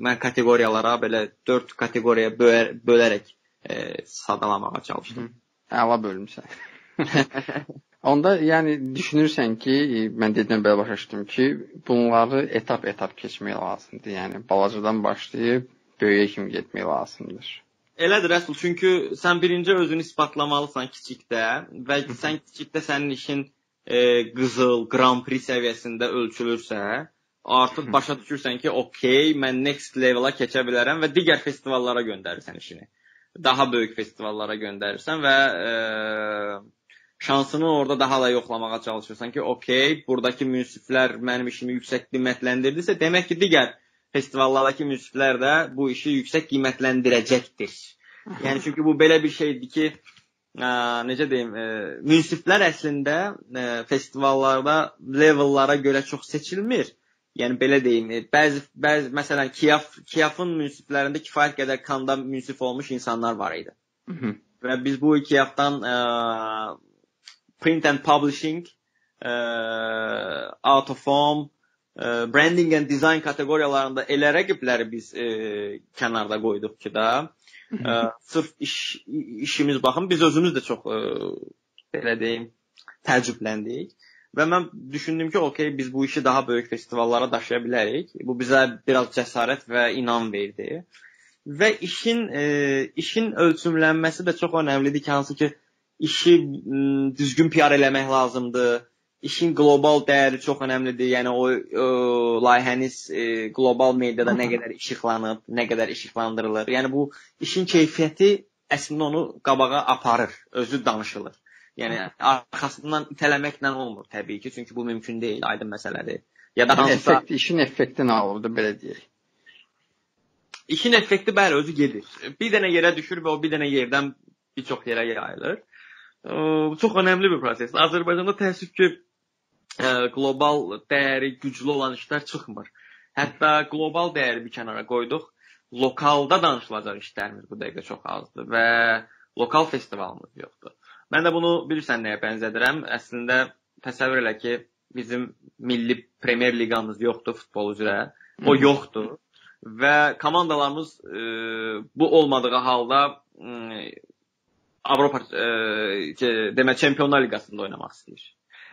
mən kateqoriyalara belə 4 kateqoriyaya bölər, bölərək e, sadalamağa çalışdım. Əla bölmüsən. [LAUGHS] Onda yəni düşünürsən ki, mən dedim belə başa düşdüm ki, bunları etap-etap keçmək lazımdır. Yəni balacadan başlayıb böyüyə kimi getmək lazımdır. Elədir Rəsul, çünki sən birinci özünü isbatlamalısan kiçikdə və sən kiçikdə sənin işin e, qızıl, Grand Prix səviyyəsində ölçülürsə, artıq başa düşürsən ki, okey, mən next level-a keçə bilərəm və digər festivallara göndərirsən işini. Daha böyük festivallara göndərirsən və e, şansını orada daha da yoxlamağa çalışırsan ki, okey, buradakı münsiflər mənim işimi yüksək qiymətləndirdisə, demək ki, digər festivallardakı münsiflər də bu işi yüksək qiymətləndirəcəkdir. Yəni çünki bu belə bir şeydir ki, ə, necə deyim, ə, münsiflər əslində ə, festivallarda levellara görə çox seçilmir. Yəni belə deyim, bəzi bəzi məsələn Kiyaf Kiyafın münsiflərində kifayət qədər kanda münsif olmuş insanlar var idi. Hı -hı. Və biz bu Kiyafdan ə, print and publishing, ə, out of form, ə, branding and design kateqoriyalarında elə rəqibləri biz ə, kənarda qoyduq ki da, ə, sırf iş işimiz baxın biz özümüz də çox ə, belə deyim təəccübləndik və mən düşündüm ki, okey, biz bu işi daha böyük festivallara daşıya bilərik. Bu bizə biraz cəsarət və inam verdi. Və işin e, işin ölçümlənməsi də çox əhəmilidir ki, hansı ki, işi düzgün PR eləmək lazımdır işin qlobal dəyəri çox əhəmilidir. Yəni o, o layihəniz e, qlobal mediada nə qədər işıqlanıb, nə qədər işıqlandırılır. Yəni bu işin keyfiyyəti əslində onu qabağa aparır, özü danışılır. Yəni arxasından itələməklə olmur təbii ki, çünki bu mümkün deyil, aydın məsələdir. Ya da hansısa effekt, işin effektini alırdı belə deyək. İşin effekti bəli özü gedir. Bir dənə yerə düşür və o bir dənə yerdən bir çox yerə yayılır. Çox önəmli bir prosesdir. Azərbaycanda təəssüf ki, qlobal dəyəri güclü olan işlər çıxmır. Hətta qlobal dəyəri bir kənara qoyduq. Lokalda danışılacaq işlərimiz bu dəqiqə çox azdır və lokal festivalımız yoxdur. Mən də bunu bilirsən nəyə bənzədirəm? Əslində təsəvvür elə ki, bizim milli Premyer liqamız yoxdur futbol üzrə. O yoxdur və komandalarımız ə, bu olmadığı halda ə, Avropa ə, demək Çempionlar Liqasında oynamaq istəyir.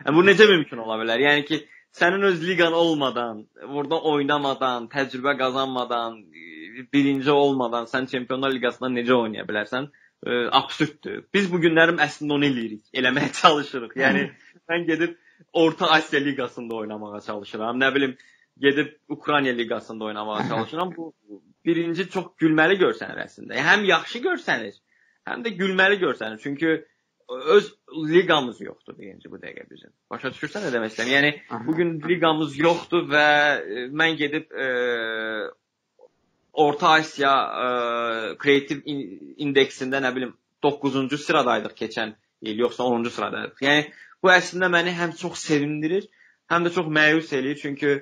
Yəni, bu necə mümkün ola bilər? Yəni ki, sənin öz liqan olmadan, burada oynamadan, təcrübə qazanmadan, birinci olmadan sən Çempionlar Liqasında necə oynaya bilərsən? E, absurddur. Biz bu günlərim əslində onu eləyirik, eləməyə [LAUGHS] çalışırıq. Yəni mən gedib Orta Asiya liqasında oynamağa çalışıram. Nə bilim, gedib Ukrayna liqasında oynamağa çalışıram. Bu birinci çox gülməli görsənir əslində. Həm yaxşı görsənir, həm də gülməli görsənir. Çünki öz liqamız yoxdur birinci bu dəqiqə bizim. Başa düşürsən nə demək istəyirəm? Yəni bu gün liqamız yoxdur və e, mən gedib e, Orta Asiya e, kreativ indeksində nə bilim 9-cu sıradaydıq keçən il, yoxsa 10-cu sıradaydıq. Yəni bu əslində məni həm çox sevindirir, həm də çox məyus eləyir, çünki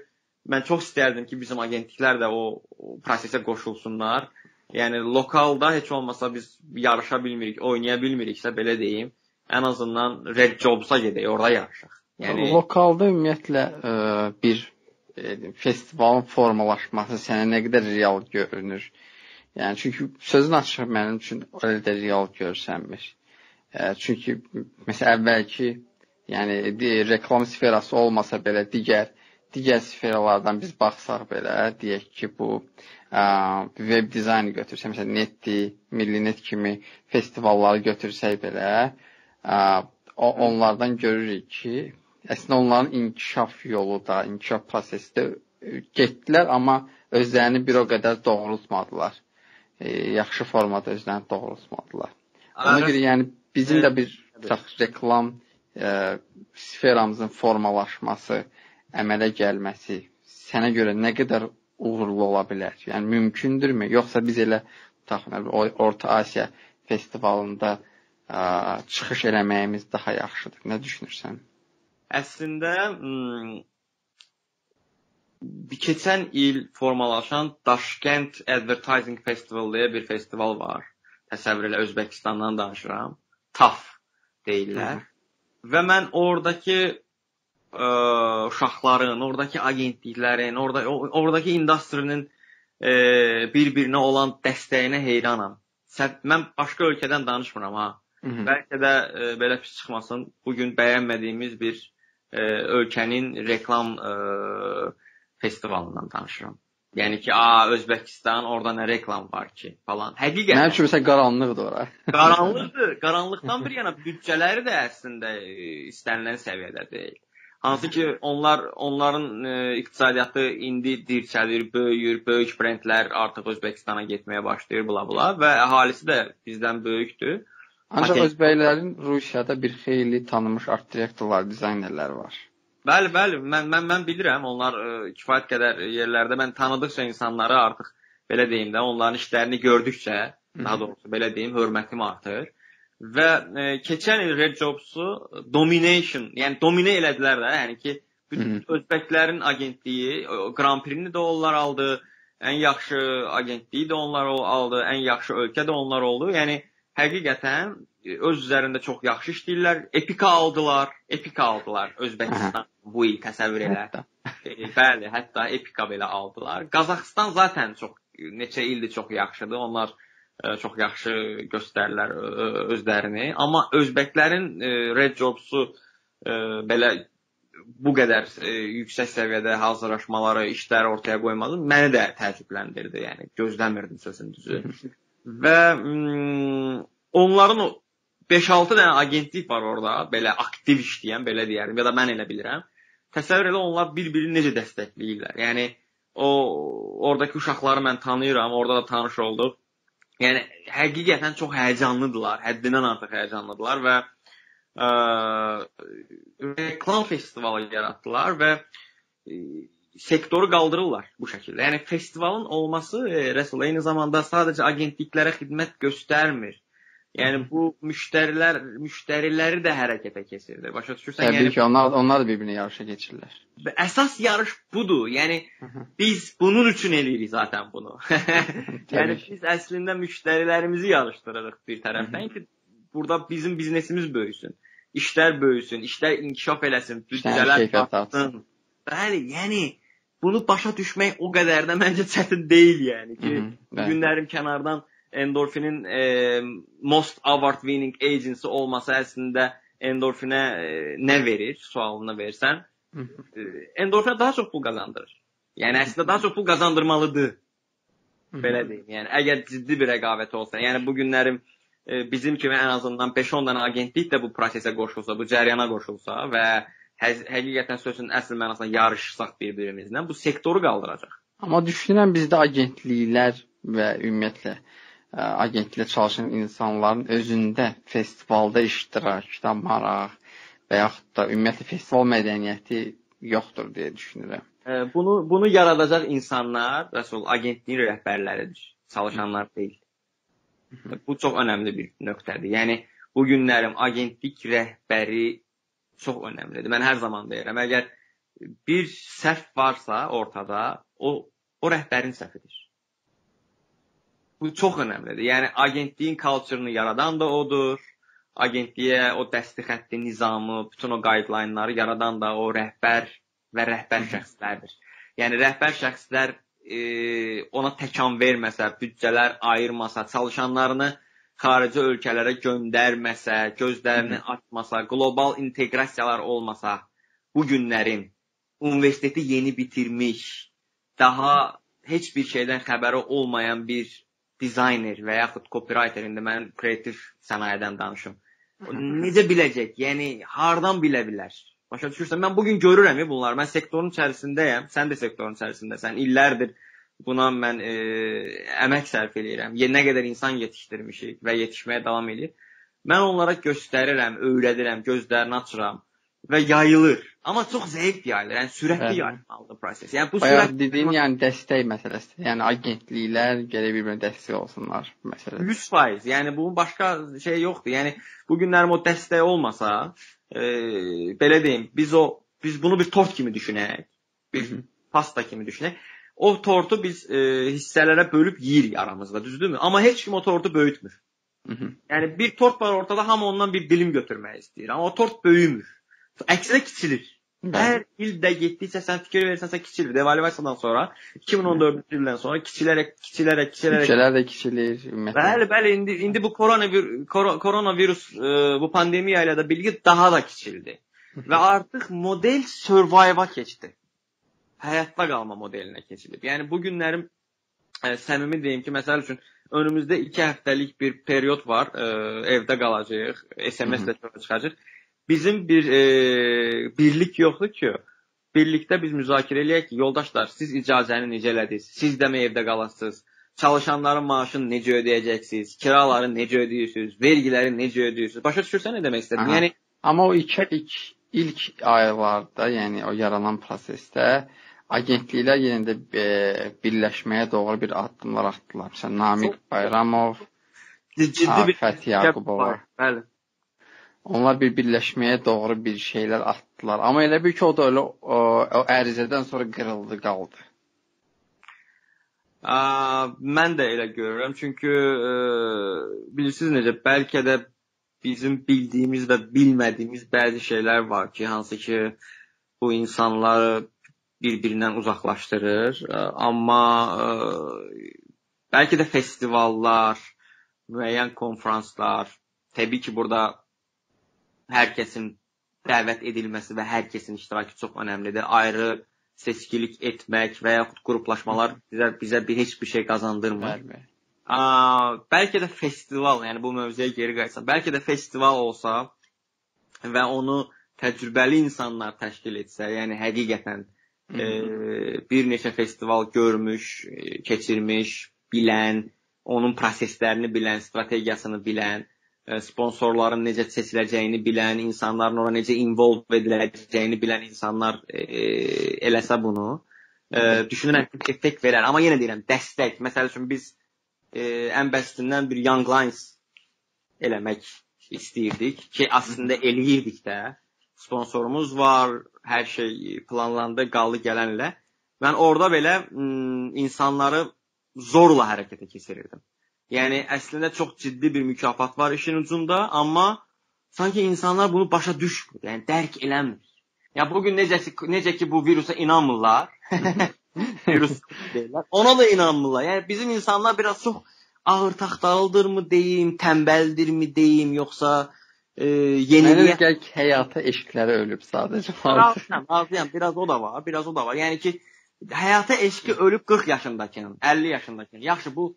mən çox istərdim ki, bizim agentliklər də o, o prosesə qoşulsunlar Yəni lokalda heç olmasa biz yarışa bilmirik, oynaya bilmiriksə belə deyim, ən azından Red Jobs-a gedək, orada yarışaq. Yəni lokalda ümumiyyətlə ə, e, bir ə, festivalın formalaşması sənə nə qədər real görünür? Yəni çünki sözün açığı mənim üçün elə də real görsənmir. Ə, çünki məsələn əvvəlki yəni reklam sferası olmasa belə digər digər sferalardan biz baxsaq belə deyək ki, bu web dizaynı götürsək, məsələn, Netdi, Millinet kimi festivalları götürsək belə, ə, o onlardan görürük ki, əslində onların inkişaf yolu da, inkişaf prosesi də getdilər, amma özlərini bir o qədər doğrultmadılar. E, yaxşı formada özlərini doğrultmadılar. Ona görə yəni bizim də bir çox reklam e, sferamızın formalaşması, əmələ gəlməsi sənə görə nə qədər uğurlu ola bilər? Yəni mümkündürmü? Yoxsa biz elə təxminən Orta Asiya festivalında ə, çıxış eləməyimiz daha yaxşıdır? Nə düşünürsən? Əslində keçən il formalaşan Daşkənd Advertising Festival deyə bir festival var. Təsəvvür elə Özbəkistandan danışıram. TAF deyirlər. Hı -hı. Və mən oradakı ə, uşaqların, oradakı agentliklərin, orada oradakı industrinin e, bir-birinə olan dəstəyinə heyranam. Mən başqa ölkədən danışmıram ha. Hı -hı. Bəlkə də e, belə pis çıxmasın. Bu gün bəyənmədiyimiz bir e, ölkənin reklam e, festivalından danışıram. Yəni ki, a Özbəkistan, orada nə reklam var ki, falan. Həqiqətən. Mənim üçün məsələn qaranlıqdır ora. qaranlıqdır. [LAUGHS] Qaranlıqdan bir yana büdcələri də əslində istənilən səviyyədə deyil. Hansı ki onlar onların e, iqtisadiyyatı indi dirçəlir, böyüyür, böyük brendlər artıq Özbəkistana getməyə başlayır bula bula və əhalisi də bizdən böyükdür. Ancaq Patent... özbəklərin Rusiyada bir xeyli tanınmış art direktorlar, dizaynerlər var. Bəli, bəli, mən mən mən bilirəm. Onlar ə, e, kifayət qədər yerlərdə mən tanıdıqca insanları artıq belə deyim də, onların işlərini gördükcə, daha doğrusu belə deyim, hörmətim artır və e, keçən il Red Jobs-u domination, yəni dominə elədilər də, yəni ki, bütün özbəklərin agentliyi, Grand Prix-ni də onlar aldı, ən yaxşı agentliyi də onlar aldı, ən yaxşı ölkə də onlar oldu. Yəni həqiqətən e, öz üzərində çox yaxşı işləyirlər. Epika aldılar, Epika aldılar Özbəkistan bu il təsəvvür elə. [LAUGHS] e, bəli, hətta Epika belə aldılar. Qazaxıstan zaten çox neçə ildir çox yaxşıdır. Onlar çox yaxşı göstərirlər özlərini. Amma özbəklərin Red Jobs-u belə bu qədər yüksək səviyyədə hazırlaşmaları, işləri ortaya qoymağı məni də təəccübləndirdi. Yəni gözləmirdim sözün düzü. [LAUGHS] Və onların 5-6 dənə agentlik var orada, belə aktiv işləyən, belə deyərim, ya da mən elə bilirəm. Təsəvvür elə onlar bir-birini necə dəstəkləyirlər. Yəni o oradakı uşaqları mən tanıyıram, orada da tanış olduq. Yəni həqiqətən çox həyəcanlıdılar, həddindən artıq həyəcanlıdılar və ə, reklam festivalı yaratdılar və ə, sektoru qaldırırlar bu şəkildə. Yəni festivalın olması e, Rəsul eyni zamanda sadəcə agentliklərə xidmət göstərmir. Yəni bu müştərilər müştəriləri də hərəkətə keçirdi. Başa düşürsən? Təbii yəni, ki, onlar onlar da bir-birinə yarışa keçirlər. Əsas yarış budur. Yəni biz bunun üçün eləyirik zaten bunu. [LAUGHS] yəni biz əslində müştərilərimizi yarışdırırıq bir tərəfdən ki, burada bizim biznesimiz böyüsün. İşlər böyüsün, işlər inkişaf eləsin, büdcələr artsın. Bəli, yəni bunu başa düşmək o qədər də məncə çətin deyil yəni ki, bu günlərim kənardan endorfinin e, most award winning agency olması əslində endorfinə e, nə verir sualını versən, e, endorfinə daha çox pul qazandırır. Yəni əslində daha çox pul qazandırmalıdır. Belə deyim. Yəni əgər ciddi bir rəqabət olsa, yəni bu günlərim e, bizim kimi ən azından 5-10 dənə agentlik də bu prosesə qoşulsa, bu cərəyana qoşulsa və hə həqiqətən sözün əsl mənasında yarışsaq bir-birimizlə bu sektoru qaldıracaq. Amma düşünürəm bizdə agentliklər və ümumiyyətlə agentlikdə çalışan insanların özündə festivalda iştirakda maraq və yaxud da ümumiyyətlə festival mədəniyyəti yoxdur deyə düşünürəm. Bunu bunu yaradacaq insanlar Rəsul agentliyin rəhbərləridir, çalışanlar deyil. Bu çox önəmli bir nöqtədir. Yəni bu günlərim agentlik rəhbəri çox önəmlidir. Mən hər zaman deyirəm, əgər bir səhv varsa ortada, o o rəhbərin səhvidir. Bu çox önəmlidir. Yəni agentliyin culture-ını yaradan da odur. Agentliyə o dəsti xətti nizamı, bütün o guideline-ları yaradan da o rəhbər və rəhbər şəxslərdir. Yəni rəhbər şəxslər e, ona təkan verməsə, büdcələr ayırmasa, çalışanlarını xarici ölkələrə göndərməsə, gözlərini açmasa, qlobal inteqrasiyalar olmasa, bu günlərin universiteti yeni bitirmiş, daha heç bir şeydən xəbəri olmayan bir dizayner və yaxud copywriter indi mən kreativ sənayedən danışım. Necə biləcək? Yəni hardan bilə bilər? Başa düşürsən? Mən bu gün görürəm bunları. Mən sektorun içərisindəyəm. Sən də sektorun içərisindəsən. İllərdir buna mən e, əmək sərf eləyirəm. Nə qədər insan yetişdirmişik və yetişməyə davam edir. Mən onlara göstərirəm, öyrədirəm, gözlərini açıram və yayılır. Amma çox zəif yayılır. Yəni sürətli yayılmalıdır proses. Yəni bu Bayaq sürət dediyin yəni dəstək məsələsidir. Yəni agentliklər gərək bir-birinə dəstək olsunlar məsələsi. 100%. Yəni bunun başqa şey yoxdur. Yəni bu günlərim o dəstək olmasa, e, belə deyim, biz o biz bunu bir tort kimi düşünək. Bir pasta kimi düşünək. O tortu biz e, hissələrə bölüb yeyirik aramızda, düzdürmü? Amma heç kim o tortu böyütmür. Hı -hı. Yəni bir tort var ortada, hamı ondan bir dilim götürmək istəyir. Amma o tort böyümür. Əksinə kiçilir. Hər il də getdikcə sən fikir versənsə kiçilir. Devalvasiyadan sonra 2014-cü ildən sonra kiçilərək, kiçilərək, kiçilərək Ülkələr də kiçilir. Bəli, bəli, indi indi bu koronavirus koronavirus e, bu pandemiya ilə də birlikdə daha da kiçildi. Və artıq model survive-a keçdi. Həyatda qalma modelinə keçilib. Yəni bu günlərim ə, səmimi deyim ki, məsəl üçün önümüzdə 2 həftəlik bir period var, ə, evdə qalacağıq, SMS-lə çıxacağıq bizim bir e, birlik yoxdur ki, birlikdə biz müzakirə eləyək ki, yoldaşlar, siz icazəni necə elədiniz? Siz də mi evdə qalasınız? Çalışanların maaşını necə ödəyəcəksiniz? Kiraları necə ödəyirsiniz? Vergiləri necə ödəyirsiniz? Başa düşürsən nə demək istədim? Yəni amma o ilk ilk ilk aylarda, yəni o yaranan prosesdə agentliklər yenə də e, birləşməyə doğru bir addımlar atdılar. Məsələn, Namiq Bayramov, ciddi bir Fəthi Yaqubova. Bəli. Onlar bir birləşməyə doğru bir şeylər atdılar. Amma elə bir ki, o da elə o, o ərizədən sonra qırıldı, qaldı. Ə, mən də elə görürəm. Çünki ə, bilirsiniz necə, bəlkə də bizim bildiyimiz və bilmədiyimiz bəzi şeylər var ki, hansı ki bu insanları bir-birindən uzaqlaşdırır. Ə, amma ə, bəlkə də festivallar, müəyyən konfranslar, təbii ki, burada hər kəsin dəvət edilməsi və hər kəsin iştirakı çox əhəmilidir. Ayrı seçkilik etmək və yaxud qruplaşmalar bizə bizə bir heç bir şey qazandırmır. A, bəlkə də festival, yəni bu mövzuya geri qayıtsam, bəlkə də festival olsa və onu təcrübəli insanlar təşkil etsə, yəni həqiqətən e, bir neçə festival görmüş, e, keçirmiş, bilən, onun proseslərini bilən, strategiyasını bilən, sponsorların necə seçiləcəyini bilən, insanların ora necə involve ediləcəyini bilən insanlar e, eləsə bunu, e, düşünürəm ki, effekt verər. Amma yenə deyirəm, dəstək. Məsəl üçün biz e, ən basitindən bir Young Lions eləmək istəyirdik ki, əslində eləyirdik də. Sponsorumuz var, hər şey planlandı, qaldı gələnlə. Mən orada belə insanları zorla hərəkətə keçirirdim. Yəni əslində çox ciddi bir mükafat var işin ucunda, amma sanki insanlar bunu başa düşmür, yəni dərk eləmir. Ya bu gün necə necə ki bu virusa inanmırlar. [LAUGHS] virus deyirlər. Ona da inanmırlar. Yəni bizim insanlar biraz çox ağır taxtalıdırmı deyim, tənbəldirmi deyim, yoxsa e, yeniliyə gələk həyata eşqləri ölüb sadəcə. Razıyam, razıyam. Biraz o da var, biraz o da var. Yəni ki həyata eşqi ölüb 40 yaşındakının, 50 yaşındakının. Yaxşı bu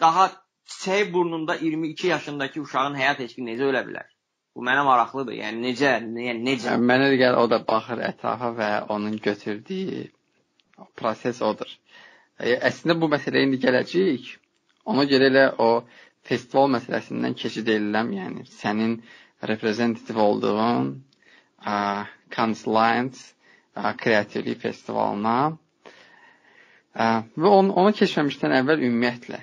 daha çiçək burnunda 22 yaşındakı uşağın həyat eşqi necə ölə bilər? Bu mənə maraqlıdır. Yəni necə, yəni necə? Yəni, mənə də gəlir o da baxır ətrafa və onun götürdüyü proses odur. E, əslində bu məsələyə indi gələcəyik. Ona görə elə o festival məsələsindən keçid ediləm, yəni sənin reprezentativ olduğun Cannes Lions kreativlik festivalına ə, və onu, ona keçməmişdən əvvəl ümumiyyətlə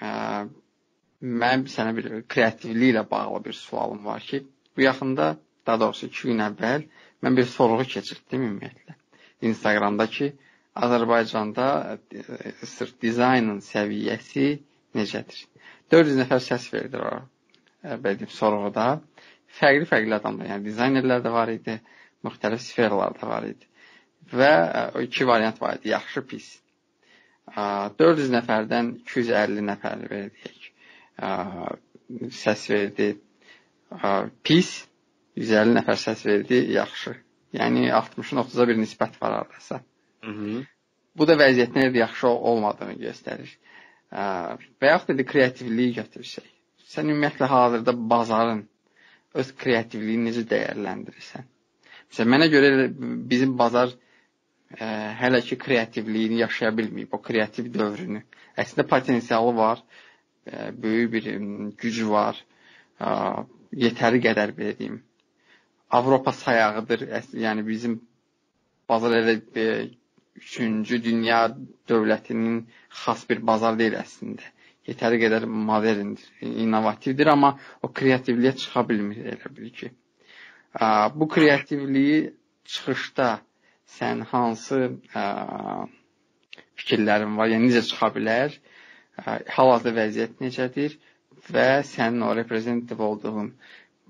mənim sənə bir kreativliklə bağlı bir sualım var ki, bu yaxında, daha doğrusu 2 gün əvvəl mən bir sorğu keçirtdim ümumiyyətlə. Instagramda ki, Azərbaycanda ə, sırf dizaynın səviyyəsi necədir? 400 nəfər səs verdi o belə sorğuda. Fərqli-fərqli adamlar, yəni dizaynerlər də var idi, müxtəlif sferlarda var idi. Və ə, o iki variant var idi, yaxşı, pis. 400 nəfərdən 250 nəfər verdik. Səs verdi pis, 150 nəfər səs verdi yaxşı. Yəni 60-ın 30-a bir nisbət var hardasa. Bu da vəziyyətin necə yaxşı olmadığını göstərir. Və yaxud da kreativliyi götürsək. Sən ümumiyyətlə hazırda bazarın öz kreativliyini necə dəyərləndirirsən? Məsələn, mənə görə bizim bazar ə, hələ ki kreativliyini yaşaya bilməyib, o kreativ dövrünü. Əslində potensialı var, ə, böyük bir gücü var. Ə, yetəri qədər belə deyim. Avropa sayağıdır. Yəni bizim bazar elə ə, üçüncü dünya dövlətinin xas bir bazar deyil əslində. Yetəri qədər moderndir, innovativdir, amma o kreativliyə çıxa bilmir elə bil ki. Bu kreativliyi çıxışda sən hansı ə, fikirlərin var, yəni necə çıxa bilər, hal-hazırda vəziyyət necədir və sənin o reprezentativ olduğun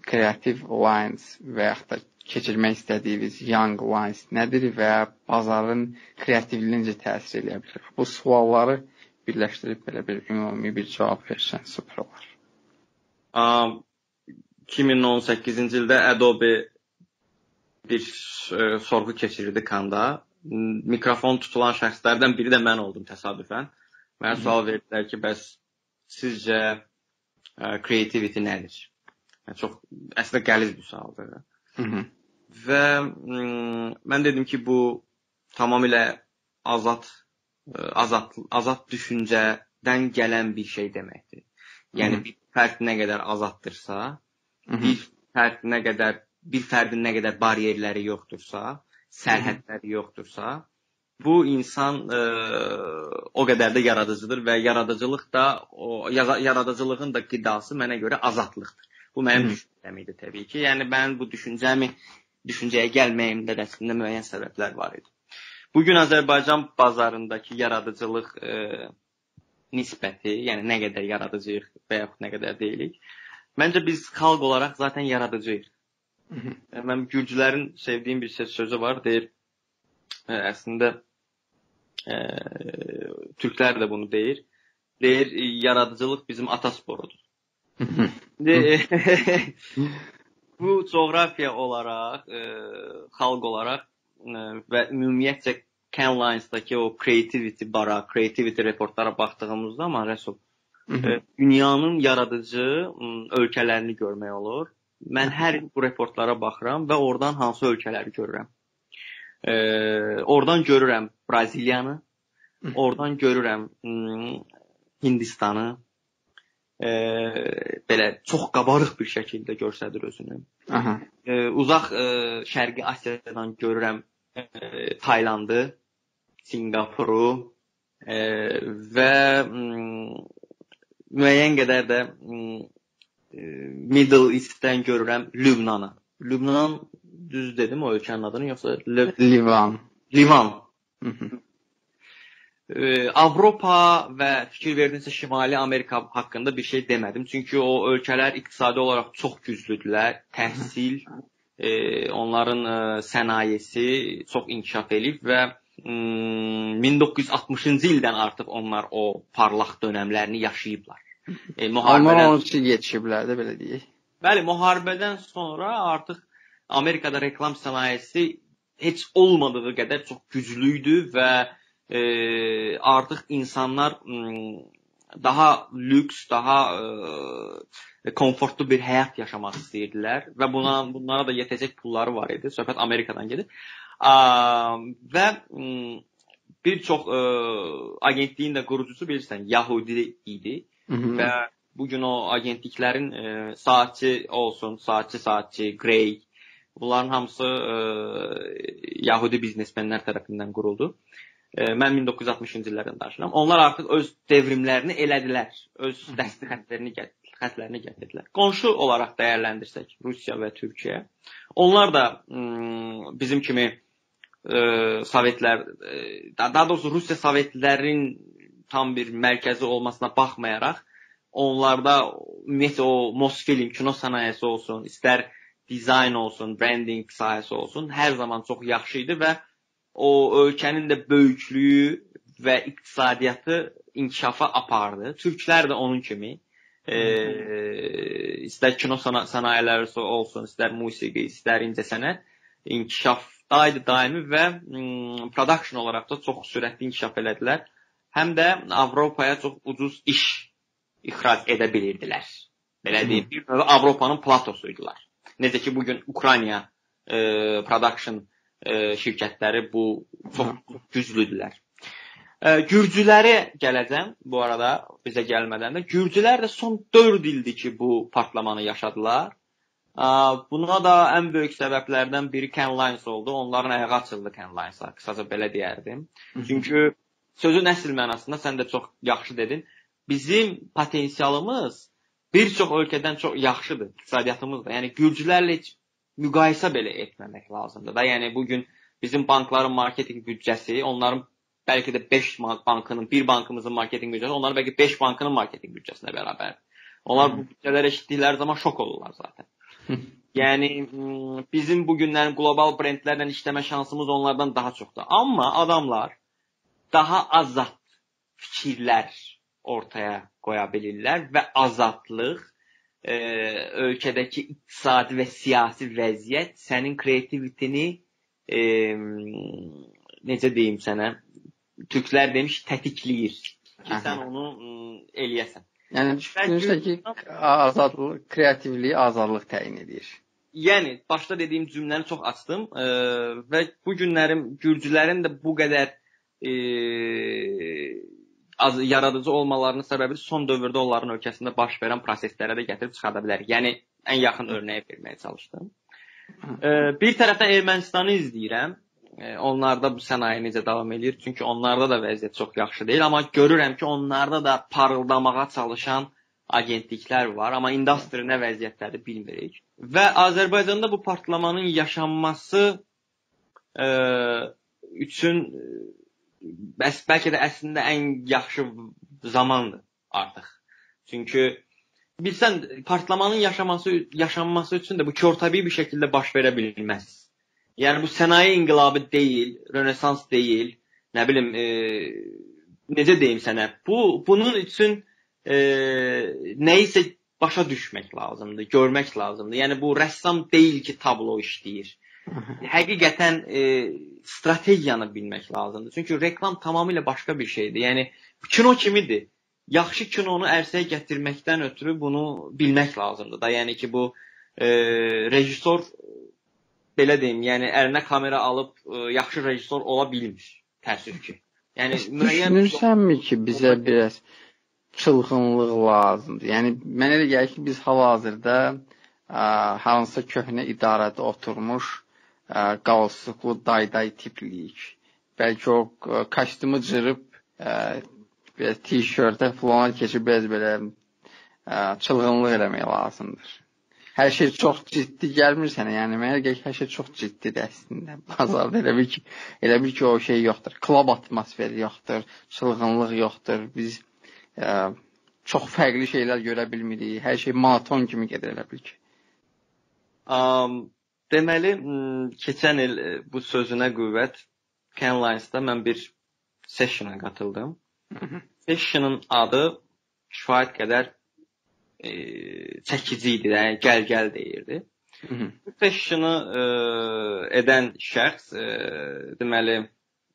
kreativ lines və yaxud da keçirmək istədiyiniz young lines nədir və bazarın kreativliyinə necə təsir edə bilər? Bu sualları birləşdirib belə bir ümumi bir cavab versən super olar. 2018-ci ildə Adobe bir e, sorğu keçirirdi Kanda. Mikrofon tutulan şəxslərdən biri də mən oldum təsadüfən. Mənə sual verdilər ki, bəs sizcə ə, creativity nədir? Yəni çox əslində qəliz bir sualdır. Hı -hı. Və mən dedim ki, bu tamamilə azad ə, azad azad düşüncədən gələn bir şey deməkdir. Yəni Hı -hı. bir fərd nə qədər azaddırsa, Hı -hı. bir fərd nə qədər bir fərdin nə qədər bariyerləri yoxdursa, sərhədləri yoxdursa, bu insan ə, e, o qədər də yaradıcıdır və yaradıcılıq da o yaradıcılığın da qidası mənə görə azadlıqdır. Bu mənim düşüncəm idi təbii ki. Yəni mən bu düşüncəmi düşüncəyə gəlməyimdə də əslində müəyyən səbəblər var idi. Bu gün Azərbaycan bazarındakı yaradıcılıq ə, e, nisbəti, yəni nə qədər yaradıcıyıq və yaxud nə qədər deyilik. Məncə biz xalq olaraq zaten yaradıcıyıq. Mən gürcülərin sevdiyim bir sözü var, deyir. Ə, əslində ə, türklər də bunu deyir. Deyir yaradıcılıq bizim ata sporudur. [LAUGHS] bu coğrafiya olaraq, ə, xalq olaraq ə, və ümumiyyətcə Canlines-dakı o creativity bara, creativity reportlara baxdığımızda amma Rəsul dünyanın yaradıcı ölkələrini görmək olur Mən hər il bu reportlara baxıram və oradan hansı ölkələri görürəm. E, oradan görürəm Braziliyanı, oradan görürəm Hindistanı. E, belə çox qabarıq bir şəkildə göstərir özünü. Aha. E, uzaq e, Şərqi Asiyadan görürəm e, Taylandı, Singapuru e, və müəyyən qədər də Middle East-dən görürəm Lübnanı. Lübnan düz dedim o ölkənin adını yoxsa Lib Livan. Livan. Hı -hı. Ee, Avropa və fikir verdinizsə Şimali Amerika haqqında bir şey demədim. Çünki o ölkələr iqtisadi olaraq çox güclüdülər. Təhsil, e, onların e, sənayesi çox inkişaf edib və 1960-cı ildən artıq onlar o parlaq dönəmlərini yaşayıblar. E, müharibədən onun üçün yetişiblər də belə deyək. Bəli, müharibədən sonra artıq Amerikada reklam sənayesi heç olmadığı qədər çox güclü idi və e, artıq insanlar daha lüks, daha e, komfortlu bir həyat yaşamaq istəyirdilər və buna bunlara da yetəcək pulları var idi. Söhbət Amerikadan gedir. A, və bir çox e, agentliyin də qurucusu bilirsən, Yahudi idi. Hı -hı. Və bu gün o agentliklərin e, saatçı olsun, saatçı saatçı, Grey bunların hamısı e, Yahudi biznesmenlər tərəfindən quruldu. E, mən 1960-cı illərdən danışıram. Onlar artıq öz devrimlərini elədilər. Öz dəstək xəttlərini gətirdilər xətlərini gətirdilər. Qonşu olaraq dəyərləndirsək Rusiya və Türkiyə, onlar da bizim kimi e, Sovetlər, e, daha doğrusu Rusiya Sovetlərin tam bir mərkəzi olmasına baxmayaraq onlarda ümumiyyətlə o Mosfilm kino sənayesi olsun, istər dizayn olsun, branding sahəsi olsun, hər zaman çox yaxşı idi və o ölkənin də böyüklüyü və iqtisadiyyatı inkişafa apardı. Türklər də onun kimi e, istər kino sənayeləri olsun, istər musiqi, istər incəsənət inkişafdaydı daimi və production olaraq da çox sürətli inkişaf elədilər həm də Avropaya çox ucuz iş ixrac edə bilirdilər. Belə deyim, bir növ Avropanın platosuydular. Necə ki bu gün Ukrayna e, production e, şirkətləri bu çox güclüdülər. E, Gürcüləri gələcəm bu arada bizə gəlmədən də. Gürcülər də son 4 ildir ki bu partlamanı yaşadılar. E, buna da ən böyük səbəblərdən biri Canlines oldu. Onların ayağı açıldı Canlines-a, qısaca belə deyərdim. Çünki sözün əsl mənasında sən də çox yaxşı dedin. Bizim potensialımız bir çox ölkədən çox yaxşıdır iqtisadiyyatımız da. Yəni gürcülərlə heç müqayisə belə etməmək lazımdır da. Yəni bu gün bizim bankların marketinq büdcəsi, onların bəlkə də 5 bankının, bir bankımızın marketinq büdcəsi, onların bəlkə 5 bankının marketinq büdcəsinə bərabərdir. Onlar bu büdcələri eşitdikləri zaman şok olurlar zaten. [LAUGHS] Yəni bizim bu günlərin qlobal brendlərlə işləmə şansımız onlardan daha çoxdur. Amma adamlar daha azad fikirlər ortaya qoya bilirlər və azadlıq e, ölkədəki iqtisadi və siyasi vəziyyət sənin kreativitini e, necə deyim sənə türklər demiş tətikləyir ki, sən onu eləyəsən. Yəni düşünürsən ki, azadlıq, kreativliyi azadlıq təyin edir. Yəni başda dediyim cümləni çox açdım e, və bu günlərim gürcülərin də bu qədər e, az yaradıcı olmalarının səbəbi son dövrdə onların ölkəsində baş verən proseslərə də gətirib çıxarda bilər. Yəni ən yaxın nümunəyi verməyə çalışdım. E, bir tərəfdən Ermənistanı izləyirəm. E, onlarda bu sənaye necə davam edir? Çünki onlarda da vəziyyət çox yaxşı deyil, amma görürəm ki, onlarda da parıldamağa çalışan agentliklər var, amma industri nə vəziyyətdədir bilmirik. Və Azərbaycanda bu partlamanın yaşanması ə, üçün bəs bəlkə də əslində ən yaxşı zamandır artıq. Çünki bilsən partlamanın yaşaması yaşanması üçün də bu körtəbii bir şəkildə baş verə bilməz. Yəni bu sənaye inqilabı deyil, Rönesans deyil, nə bilim, e, necə deyim sənə? Bu bunun üçün e, nə isə başa düşmək lazımdır, görmək lazımdır. Yəni bu rəssam deyil ki, tablo işləyir. Həqiqətən e, strategiyanı bilmək lazımdır. Çünki reklam tamamilə başqa bir şeydir. Yəni kino kimidir. Yaxşı kinonu ərsəyə gətirməkdən ötürü bunu bilmək lazımdır da. Yəni ki, bu e, rejissor belə deyim, yəni əlinə kamera alıb e, yaxşı rejissor ola bilmir, təəssüf ki. Yəni müəyyən düşünürsənmi ki, bizə biraz çılğınlıq lazımdır. Yəni mənə elə gəlir ki, biz hal-hazırda hansısa köhnə idarədə oturmuş qalsıqlı dayday tipliyik. Bəlkə o kostyumu cırıb belə t-shirtə falan keçib biraz belə çılğınlıq eləmək lazımdır. Hər şey çox ciddi gəlmir sənə. Yəni mənə gəlir hər şey çox ciddidir əslində. [LAUGHS] Bazarda elə bil ki, elə bil ki, o şey yoxdur. Klub atmosferi yoxdur, çılğınlıq yoxdur. Biz ə, çox fərqli şeylər görə bilmirik. Hər şey monoton kimi gedir elə bil ki. Um, deməli, keçən il e, bu sözünə qüvvət Canlines-da mən bir sessiona qatıldım. Sessionun adı kifayət qədər e, çəkici idi, yəni gəl-gəl deyirdi. Bu sessionu e, edən şəxs e, deməli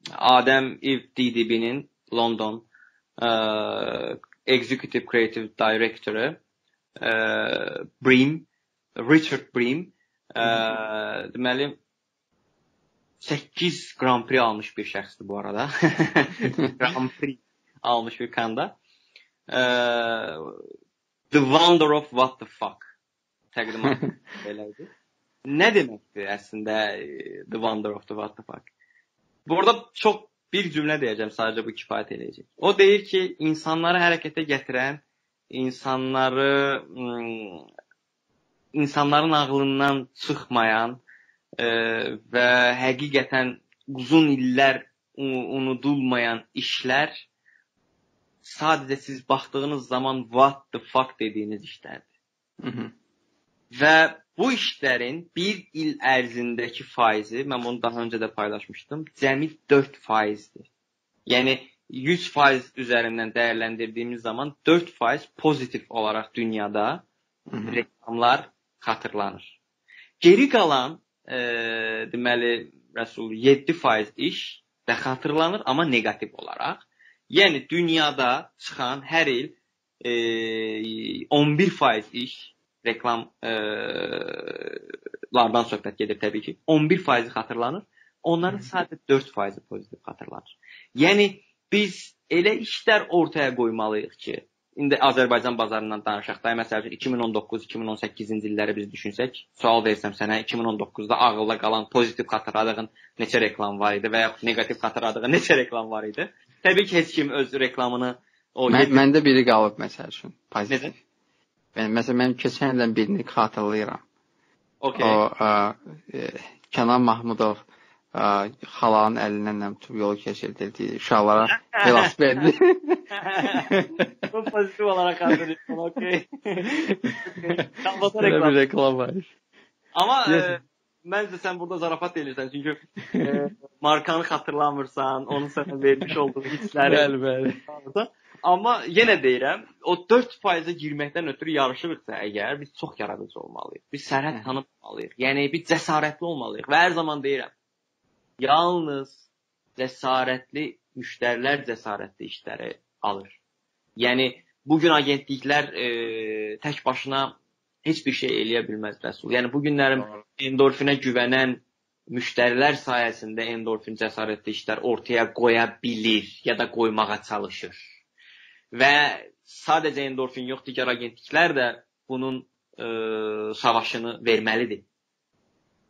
Adəm İv DDB-nin London uh, executive creative director'ı uh, Bream, Richard Bream uh, deməli 8 Grand Prix almış bir şəxsdir bu arada. [LAUGHS] Grand Prix almış bir kanda. Uh, the Wonder of What the Fuck təqdimat [LAUGHS] belə idi. Nə deməkdir əslində The Wonder of the What the Fuck? Burada çox bir cümlə deyəcəm, sadəcə bu kifayət eləyəcək. O deyir ki, insanları hərəkətə gətirən, insanları insanların ağlından çıxmayan e, və həqiqətən uzun illər unudulmayan işlər sadəcə siz baxdığınız zaman what the fuck dediyiniz işlərdir. Hı -hı. Və Bu işlərin bir il ərzindəki faizi, mən bunu daha öncə də paylaşmışdım, cəmi 4%dir. Yəni 100% üzərindən dəyərləndirdiyimiz zaman 4% pozitiv olaraq dünyada -hı. reklamlar xatırlanır. Geri qalan e, deməli Rəsul 7% iş də xatırlanır, amma neqativ olaraq. Yəni dünyada çıxan hər il e, 11% iş reklamlardan söhbət gedir təbii ki. 11% xatırlanır. Onların sadəcə 4% pozitiv xatırlanır. Yəni biz elə işlər ortaya qoymalıyıq ki, indi Azərbaycan bazarından danışaq da, məsəl üçün 2019-2018-ci illəri biz düşünsək, sual versəm sənə 2019-da ağılda qalan pozitiv xatırladığın neçə reklam var idi və ya neqativ xatırladığın [LAUGHS] neçə reklam var idi? Təbii ki, heç kim öz reklamını o Mən, məndə biri qalıb məsəl üçün, pozitiv. Necə? Yəni məsələn mən keçən ildən birini xatırlayıram. Okay. O ə, e, Kənan Mahmudov ə, xalanın əlindən nəm tutub yolu keçirdirdi. Uşaqlara [LAUGHS] velosiped. Bu pozitiv olaraq xatırlayıram. Okay. Kalbasa reklam. Bir reklam var. Amma e, məncə sən burada zarafat edirsən, çünki e, markanı xatırlamırsan, onun sənə vermiş olduğu hissləri. bəli, bəli. Amma yenə deyirəm, o 4%-ə girməkdən ötürü yarışırıqsa əgər biz çox yaradıcı olmalıyıq. Biz sərhəd tanımalıyıq. Yəni biz cəsarətli olmalıyıq. Və hər zaman deyirəm, yalnız cəsarətli müştərilər cəsarətli işləri alır. Yəni bu gün agentliklər e, tək başına heç bir şey eləyə bilməz Rəsul. Yəni bu günlərin endorfinə güvənən müştərilər sayəsində endorfin cəsarətli işlər ortaya qoya bilir ya da qoymağa çalışır. Və sadəcə endorfin yox, digər agentliklər də bunun e, savaşını verməlidir.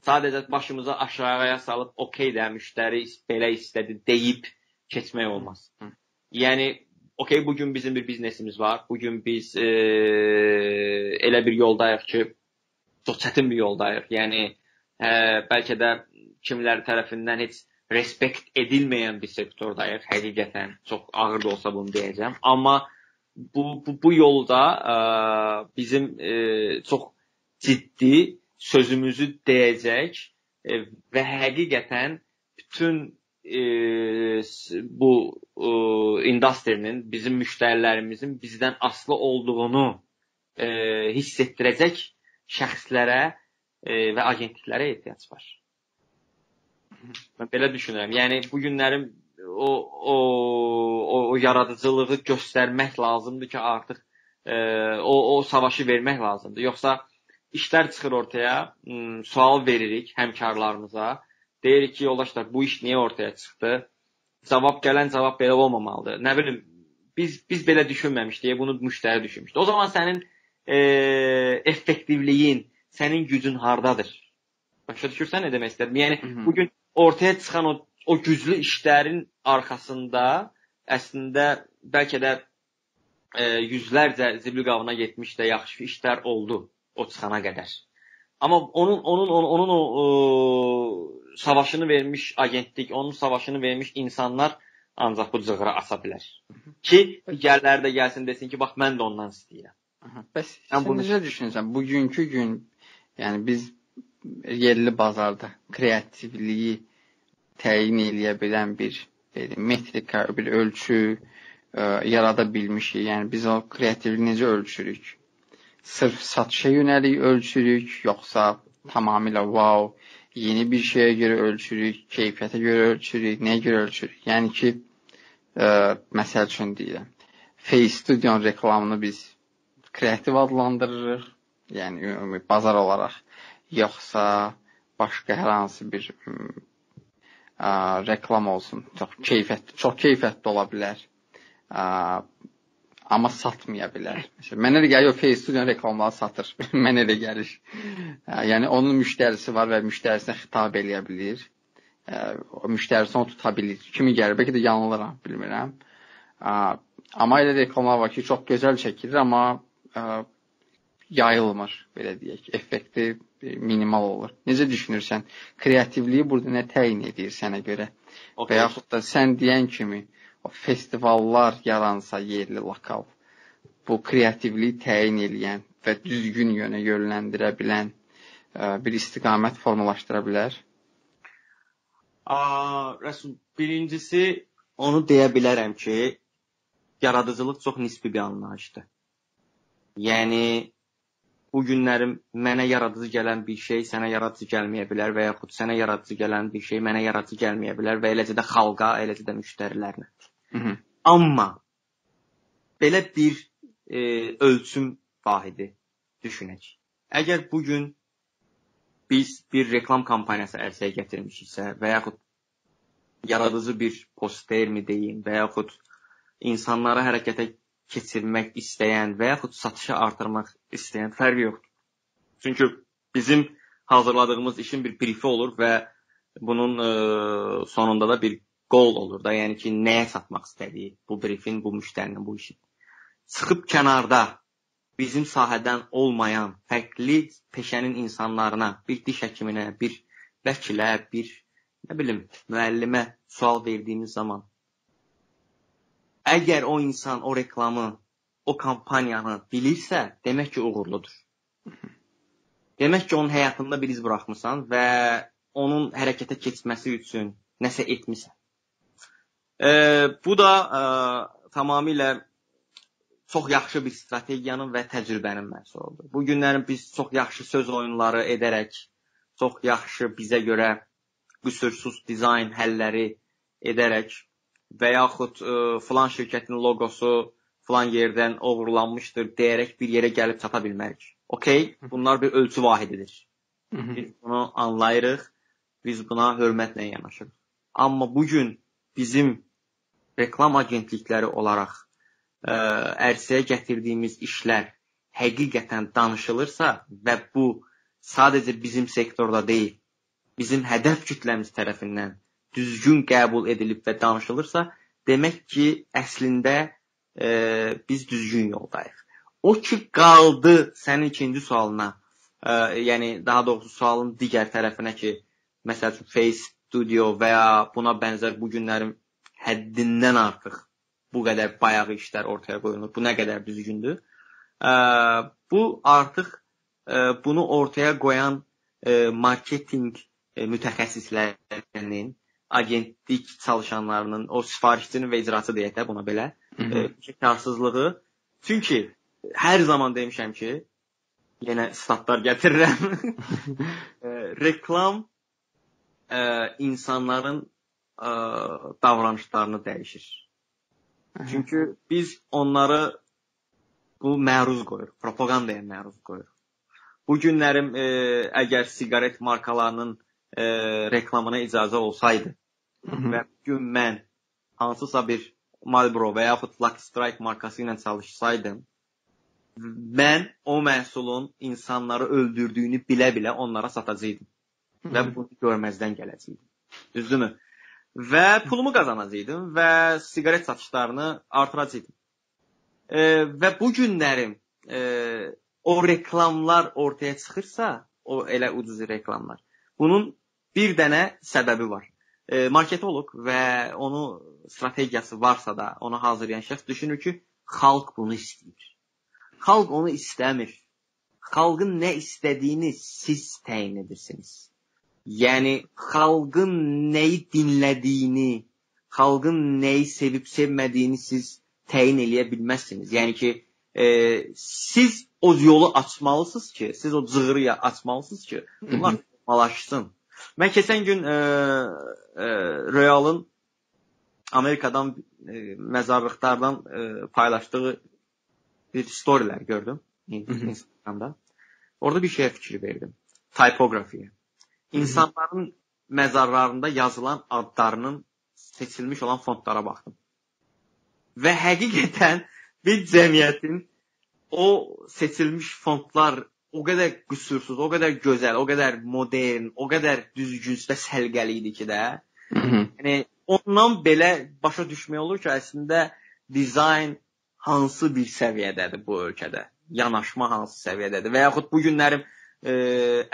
Sadəcə başımıza aşağıya salıb, "Okay də müştəri belə istədi" deyib keçmək olmaz. Yəni okey bu gün bizim bir biznesimiz var. Bu gün biz e, elə bir yoldayıq ki, çox çətin bir yoldayıq. Yəni e, bəlkə də kimlər tərəfindən heç respekt edilməyən bir sektordayıq. Həqiqətən çox ağır da olsa bunu deyəcəm. Amma bu bu, bu yolda e, bizim e, çox ciddi sözümüzü deyəcək e, və həqiqətən bütün e, bu e, industrinin, bizim müştərilərimizin bizdən aslı olduğunu e, hiss etdirəcək şəxslərə e, və agentliklərə ehtiyac var. Mən belə düşünürəm. Yəni bu günlərin o o o, o yaradıcılığı göstərmək lazımdır ki, artıq e, o o savaşı vermək lazımdır. Yoxsa işlər çıxır ortaya, sual veririk həmkarlarımıza Deyirik ki, yoldaşlar, bu iş niyə ortaya çıxdı? Cavab gələn cavab belə olmamalıdır. Nə bilim, biz biz belə düşünməmişdik, bunu müştəri düşünmüşdü. O zaman sənin e, effektivliyin, sənin gücün hardadır? Başa düşürsən nə demək istədim? Yəni bu gün ortaya çıxan o o güclü işlərin arxasında əslində bəlkə də e, yüzlərcə zibil qavına getmiş də yaxşı işlər oldu o çıxana qədər. Amma onun onun onun, onun o, o savaşını vermiş agentlik, onun savaşını vermiş insanlar ancaq bu cığıra asa bilər. Ki, digərləri də gəlsin desin ki, bax mən də ondan istəyirəm. Bəs sən bunu necə düşünürsən? Bugünkü gün, yəni biz yerli bazarda kreativliyi təyin eləyə bilən bir belə, metrika, bir ölçü ə, yarada bilmişik. Yəni biz o kreativliyi necə ölçürük? Sırf satışa yönəlik ölçürük, yoxsa tamamilə wow, yeni bir şeyə görə ölçürük, keyfiyyətə görə ölçürük, nəyə görə ölçürük? Yəni ki, ə, e, məsəl üçün deyirəm, Face Studio reklamını biz kreativ adlandırırıq, yəni ümumi bazar olaraq, yoxsa başqa hər hansı bir ə, e, reklam olsun, çox keyfiyyətli, çox keyfiyyətli ola bilər. Ə, amma satmaya bilər. Mənə elə gəlir o Facebook reklamları satır. [LAUGHS] mənə elə gəlir. Hə, yəni onun müştərisi var və müştərisinə xitab eləyə bilir. Hə, o müştərisi onu tuta bilir. Kimi gəlir, bəlkə də yanılıram, bilmirəm. Hə, amma elə reklamlar var ki, çox gözəl çəkilir, amma yayılmır, belə deyək. Effekti minimal olur. Necə düşünürsən? Kreativliyi burada nə təyin edir sənə görə? Okay. Və yaxud da sən deyən kimi festivallar yaransa yerli lokal bu kreativliyi təyin edən və düzgün yönə yönləndirə bilən e, bir istiqamət formalaşdıra bilər? A, Rəsul, birincisi onu deyə bilərəm ki, yaradıcılıq çox nisbi bir anlayışdır. Yəni bu günlərim mənə yaradıcı gələn bir şey sənə yaradıcı gəlməyə bilər və yaxud sənə yaradıcı gələn bir şey mənə yaradıcı gəlməyə bilər və eləcə də xalqa, eləcə də müştərilərinə. Hı -hı. Amma belə bir e, ölçüm vahidi düşünək. Əgər bu gün biz bir reklam kampaniyası ərsəyə gətirmişiksə və yaxud yaradıcı bir poster mi deyim və yaxud insanları hərəkətə keçirmək istəyən və yaxud satışı artırmaq istəyən fərqi yoxdur. Çünki bizim hazırladığımız işin bir brifi olur və bunun ə, e, sonunda da bir qol olur da, yəni ki, nəyə satmaq istədiyi bu briefin, bu müştərinin, bu işin. Çıxıb kənarda bizim sahədən olmayan fərqli peşənin insanlarına, bir diş həkiminə, bir vəkilə, bir nə bilim, müəllimə sual verdiyimiz zaman əgər o insan o reklamı, o kampaniyanı bilirsə, demək ki, uğurludur. demək ki, onun həyatında bir iz buraxmısan və onun hərəkətə keçməsi üçün nəsə etmisən. E, bu da e, tamamilə çox yaxşı bir strategiyanın və təcrübənin məhsuludur. Bu günlərin biz çox yaxşı söz oyunları edərək, çox yaxşı bizə görə qüsursuz dizayn həlləri edərək və yaxud ə, e, filan şirkətin loqosu filan yerdən oğurlanmışdır deyərək bir yerə gəlib çata bilmərik. Okay, bunlar bir ölçü vahididir. Biz bunu anlayırıq, biz buna hörmətlə yanaşırıq. Amma bu gün bizim reklam agentlikləri olaraq ə, ərsəyə gətirdiyimiz işlər həqiqətən danışılırsa və bu sadəcə bizim sektorda deyil, bizim hədəf kütləmiz tərəfindən düzgün qəbul edilib və danışılırsa, demək ki, əslində e, biz düzgün yoldayıq. O ki qaldı sənin ikinci sualına, e, yəni daha doğrusu sualın digər tərəfinə ki, məsəl üçün Face Studio və ya buna bənzər bu günlərin həddindən artıq bu qədər bayağı işlər ortaya qoyulur. Bu nə qədər düzgündür? Ə, bu artıq ə, bunu ortaya qoyan ə, marketinq ə, mütəxəssislərinin, agentlik çalışanlarının, o sifarişçinin və icraçı deyək də buna belə, karsızlığı. Çünki hər zaman demişəm ki, yenə statlar gətirirəm. [LAUGHS] reklam ə, insanların ə, davranışlarını dəyişir. Çünki biz onları bu məruz qoyuruq, propagandaya məruz qoyuruq. Bu günlərim e, əgər siqaret markalarının e, reklamına icazə olsaydı Hı -hı. və bu gün mən hansısa bir Marlboro və yaxud Lucky Strike markası ilə çalışsaydım, mən o məhsulun insanları öldürdüyünü bilə-bilə onlara satacaqdım və bunu görməzdən gələcəkdim. Düzdürmü? Və pulumu qazanacaqdım və siqaret satışlarını artıracaqdım. E, və bu günlərim e, o reklamlar ortaya çıxırsa, o elə ucuz reklamlar. Bunun bir dənə səbəbi var. E, marketoloq və onu strategiyası varsa da, onu hazırlayan şəxs düşünür ki, xalq bunu istəyir. Xalq onu istəmir. Xalqın nə istədiyini siz təyin edirsiniz. Yəni xalqın nəyi dinlədiyini, xalqın nəyi sevib sevmədiyini siz təyin eləyə bilməzsiniz. Yəni ki, e, siz o yolu açmalısınız ki, siz o cığırı açmalısınız ki, bunlar formalaşsın. Mən keçən gün e, e, Realın Amerikadan e, məzarlıqlardan e, paylaşdığı bir storylər gördüm Instagramda. Orada bir şeyə fikir verdim. Typografiyə insanların məzarlarında yazılan adlarının seçilmiş olan fontlara baxdım. Və həqiqətən bir cəmiyyətin o seçilmiş fontlar o qədər qüsursuz, o qədər gözəl, o qədər modern, o qədər düzgün və səliqəli idi ki də. Yəni ondan belə başa düşmək olur ki, əslində dizayn hansı bir səviyyədədir bu ölkədə. Yanaşma hansı səviyyədədir və yaxud bu günlərim e,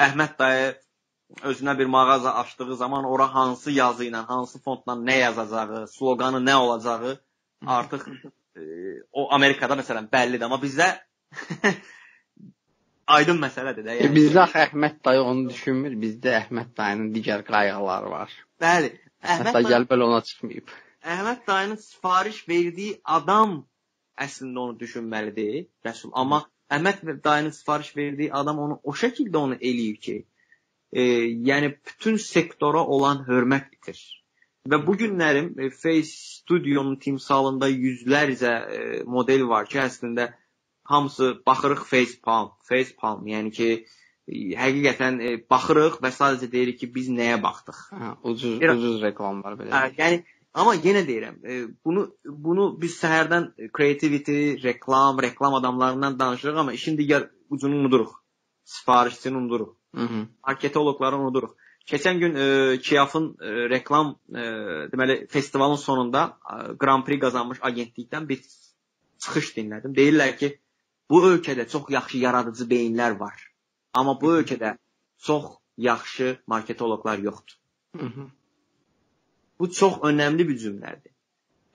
Əhməd dayı özünə bir mağaza açdığı zaman ora hansı yazı ilə, hansı fontla nə yazacağı, sloqanı nə olacağı artıq e, o Amerikada məsələn bəllidir, amma bizdə [LAUGHS] aydın məsələdir də. Yəni. Bizdə axı Əhməd dayı onu düşünmür. Bizdə Əhməd dayının digər qayğıları var. Bəli. Əhməd dayı gəlib belə ona çıxmayıb. Əhməd dayının sifariş verdiyi adam əslində onu düşünməlidir, Rəsul. Amma Əhməd dayının sifariş verdiyi adam onu o şəkildə onu eləyir ki, e, yəni bütün sektora olan hörmət itir. Və bu günlərim e, Face Studio'nun timsalında yüzlərcə e, model var ki, əslində hamısı baxırıq Face Palm, Face Palm, yəni ki, e, həqiqətən e, baxırıq və sadəcə deyirik ki, biz nəyə baxdıq? Hə, ucuz Bir, ucuz reklamlar belə. Hə, yəni amma yenə deyirəm, e, bunu bunu biz səhərdən creativity, reklam, reklam adamlarından danışırıq, amma işin digər ucunu unuduruq. Sifarişçini unuduruq. Mhm. Marketoloqları unuduruq. Keçən gün e, Kiyafın e, reklam e, deməli festivalın sonunda e, Grand Prix qazanmış agentlikdən bir çıxış dinlədim. Deyirlər ki, bu ölkədə çox yaxşı yaradıcı beyinlər var. Amma bu ölkədə çox yaxşı marketoloqlar yoxdur. Hı -hı. Bu çox önəmli bir cümlədir.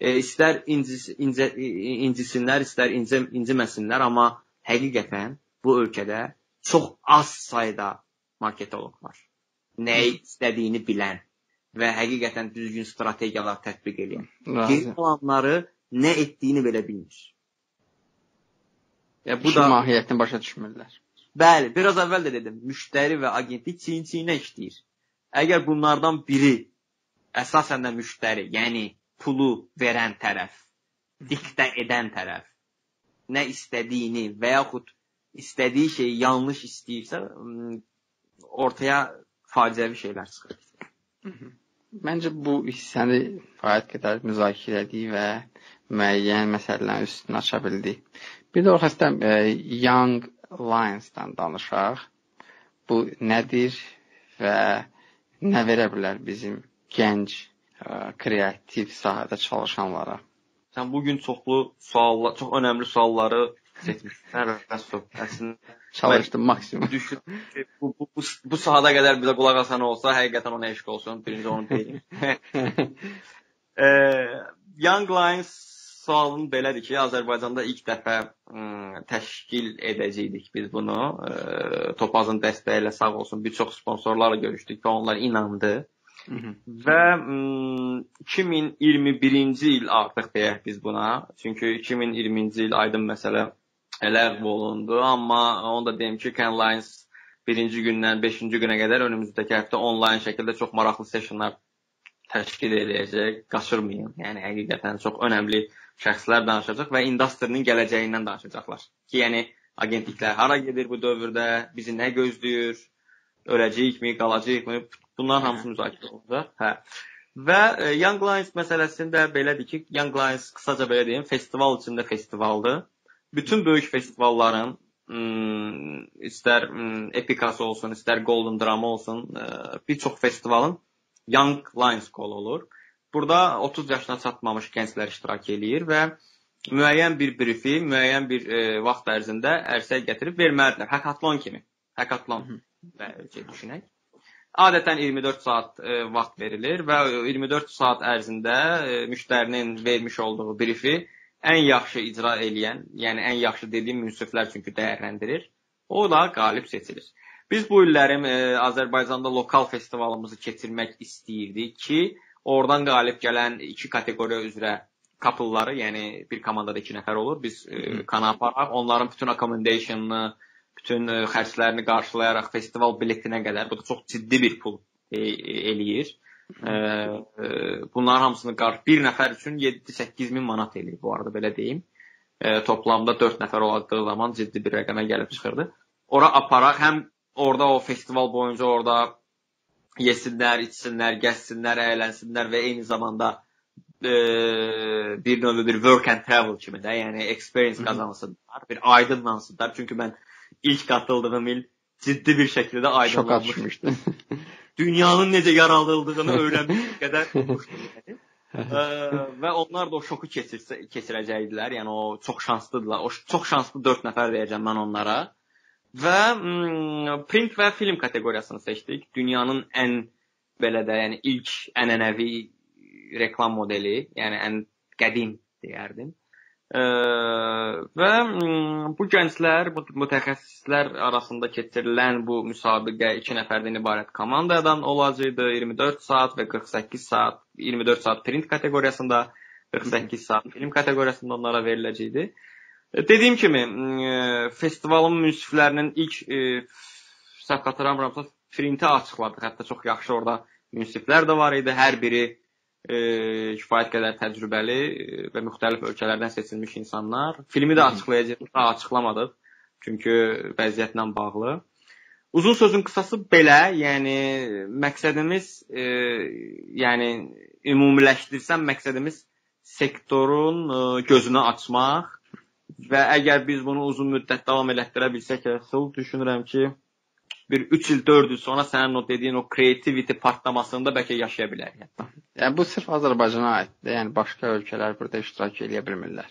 E, istər incis, incə, incisinlər, istər incə, inciməsinlər, amma həqiqətən bu ölkədə çox az sayda marketoloq var. Nəyi istədiyini bilən və həqiqətən düzgün strategiyalar tətbiq edən. Geri qalanları nə etdiyini belə bilmir. Ya bu da mahiyyətini başa düşmürlər. Bəli, biraz əvvəl də dedim, müştəri və agentlik çiyin-çiyinə işləyir. Əgər bunlardan biri əsasən də müştəri, yəni pulu verən tərəf, diktə edən tərəf nə istədiyini və yaxud istədiyi şeyi yanlış istəyirsə, ortaya faciəvi şeylər çıxır. Məncə bu hissəni fəaliyyət qədər müzakirə etdik və müəyyən məsələlərin üstünü aça bildik. Bir də orada e, Young Lions-dan danışaq. Bu nədir və nə verə bilər bizim gənc ə, e, kreativ sahədə çalışanlara? Sən bu gün çoxlu suallar, çox önəmli sualları seçmişsən Rəsul. Əslində çalışdım maksimum. Düşün ki, bu, bu, bu, bu sahədə qədər bizə qulaq asan olsa, həqiqətən ona eşq olsun. Birinci onu deyim. [LAUGHS] e, Young Lions sualın belədir ki, Azərbaycanda ilk dəfə ə, təşkil edəcəydik biz bunu. E, Topazın dəstəyi ilə sağ olsun bir çox sponsorlarla görüşdük və onlar inandı. Hı -hı. Və ə, 2021-ci il artıq deyək biz buna. Çünki 2020-ci il aydın məsələ ləğv olundu, amma onu da deyim ki, Can Lines birinci gündən 5-ci günə qədər önümüzdəki həftə onlayn şəkildə çox maraqlı sessionlar təşkil edəcək. Qaçırmayın. Yəni həqiqətən çox önəmli şəxslər danışacaq və industrinin gələcəyindən danışacaqlar. Ki, yəni agentliklər hara gedir bu dövrdə, bizi nə gözləyir, öləcəyikmi, qalacağıqmı? Bunların hamısı müzakirə olunacaq. Hə. Və e, Young Lions məsələsində belədir ki, Young Lions qısaca belə deyim, festival içində festivaldır. Bütün böyük festivalların istər ım, Epicası olsun, istər Golden Drama olsun, bir çox festivalın Young Lions Call olur. Burada 30 yaşına çatmamış gənclər iştirak eləyir və müəyyən bir brifi, müəyyən bir e, vaxt ərzində ərsəyə gətirib verməlidirlər. Hackathon kimi. Hackathon və şey düşünək. Adətən 24 saat e, vaxt verilir və 24 saat ərzində e, müştərinin vermiş olduğu brifi ən yaxşı icra eləyən, yəni ən yaxşı dediyim münsiflər çünki dəyərləndirir. O da qalib seçilir. Biz bu illərim e, Azərbaycanda lokal festivalımızı keçirmək istəyirdik ki, oradan qalib gələn iki kateqoriya üzrə couple-ları, yəni bir komandada 2 nəfər olur. Biz e, kana aparaq, onların bütün accommodation'ını, bütün e, xərclərini qarşılayaraq festival biletinə qədər bu da çox ciddi bir pul e, eləyir. E, e, bunların hamısını qar bir nəfər üçün 7-8 min manat eləyir bu arada belə deyim. E, toplamda 4 nəfər oldığı zaman ciddi bir rəqəmə gəlib çıxırdı. Ora aparaq həm orada o festival boyunca orada yesinlər, içsinlər, gəzsinlər, əylənsinlər və eyni zamanda e, bir növ bir work and travel kimi də, yəni experience qazansınlar, bir aydınlansınlar. Çünki mən ilk qatıldığım il ciddi bir şəkildə aydınlanmışdı. [LAUGHS] Dünyanın necə yaradıldığını [LAUGHS] öyrənmiş qədər və onlar da o şoku keçirsə keçirəcəkdilər. Yəni o çox şanslıdılar. O çox şanslı 4 nəfər deyəcəm mən onlara. Və print və film kateqoriyasını seçdik. Dünyanın ən belə də, yəni ilk ənənəvi reklam modeli, yəni ən qədim deyərdim və bu gənclər, bu mütəxəssislər arasında keçirilən bu müsabiqə 2 nəfərdən ibarət komandadan olacaqdı. 24 saat və 48 saat, 24 saat print kateqoriyasında, 48 saat film kateqoriyasında onlara veriləcəkdi. Dediyim kimi, festivalın münsiflərinin ilk səhv xatırlamıramsa printi açıqladıq. Hətta çox yaxşı orada münsiflər də var idi. Hər biri e, kifayət qədər təcrübəli e, və müxtəlif ölkələrdən seçilmiş insanlar. Filmi də açıqlayacağıq, daha açıqlamadıq. Çünki vəziyyətlə bağlı. Uzun sözün qısası belə, yəni məqsədimiz e, yəni ümumiləşdirsəm məqsədimiz sektorun e, gözünü açmaq və əgər biz bunu uzun müddət davam elətdirə bilsək, düşünürəm ki, bir 3 il, 4 il sonra sənin o dediyin o creativity partlamasını da bəlkə yaşaya bilərik hətta. Yəni bu sırf Azərbaycana aiddir. Yəni başqa ölkələr burada iştirak edə bilmirlər.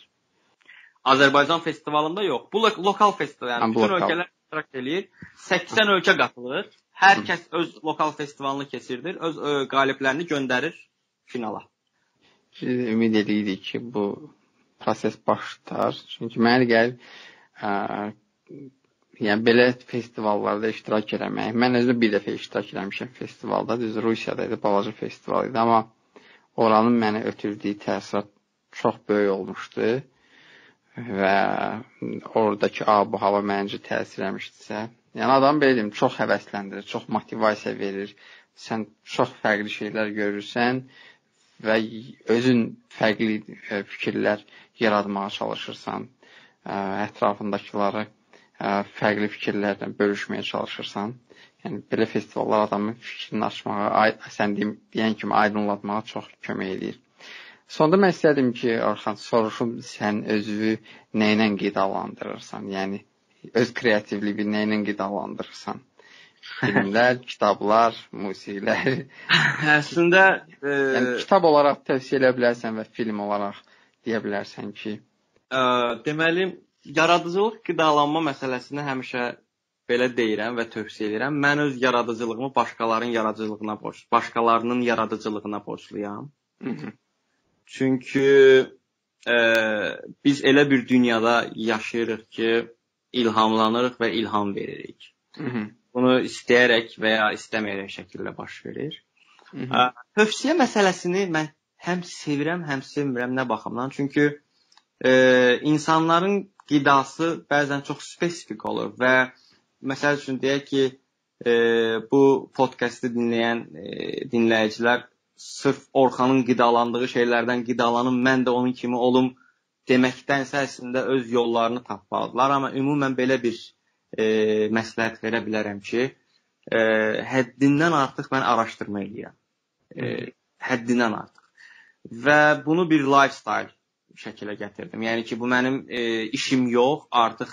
Azərbaycan festivalında yox. Bu lo lokal festival, yəni bütün lokal. ölkələr iştirak eləyir. 80 ölkə qatılır. Hər kəs öz lokal festivalını keçirdir, öz ə, qaliblərini göndərir finala. Biz ümid edirik ki, bu proses başlar. Çünki mənə gəlir ə, yəni belə festivallarda iştirak etmək. Mən özüm bir dəfə iştirak etmişəm festivalda. Düz Rusiyada idi, balaca festival idi, amma oranın mənə ötürdüyü təsirat çox böyük olmuşdu və oradakı ab hava məncə təsir etmişdisə, yəni adam belə deyim, çox həvəsləndirir, çox motivasiya verir. Sən çox fərqli şeylər görürsən və özün fərqli e, fikirlər yaratmağa çalışırsan, e, ətrafındakıları fərqli fikirlərlə bölüşməyə çalışırsan. Yəni belə festivallar adamın fikrini açmağa, sən deyən kimi aydınlatmağa çox kömək edir. Sonda mən istədim ki, Orxan, soruşum sən özünü nə ilə qidalandırırsan? Yəni öz kreativliyini nə ilə qidalandırırsan? Filmlər, [LAUGHS] kitablar, musiqilər. [LAUGHS] Əslində, e... yəni kitab olaraq tövsiyə edə bilərsən və film olaraq deyə bilərsən ki, ə, deməli, yaradıcılıq qidalanma məsələsini həmişə belə deyirəm və tövsiyə edirəm. Mən öz yaradıcılığımı başqalarının yaradıcılığına borc, başqalarının yaradıcılığına borcluyam. Hı -hı. Çünki ə, biz elə bir dünyada yaşayırıq ki, ilhamlanırıq və ilham veririk. Hı. Bunu istəyərək və ya istəməyərək şəkildə baş verir. Hı -hı. Tövsiyə məsələsini mən həm sevirəm, həm sevmirəm nə baxımdan? Çünki e, insanların qidası bəzən çox spesifik olur və məsəl üçün deyək ki, e, bu podkastı dinləyən e, dinləyicilər sırf Orxanın qidalandığı şeylərdən qidalanım, mən də onun kimi olum deməkdənsə əslində öz yollarını tapmalıdırlar. Amma ümumən belə bir e, məsləhət verə bilərəm ki, e, həddindən artıq mən araşdırma edirəm. E, həddindən artıq. Və bunu bir lifestyle şəkilə gətirdim. Yəni ki, bu mənim e, işim yox, artıq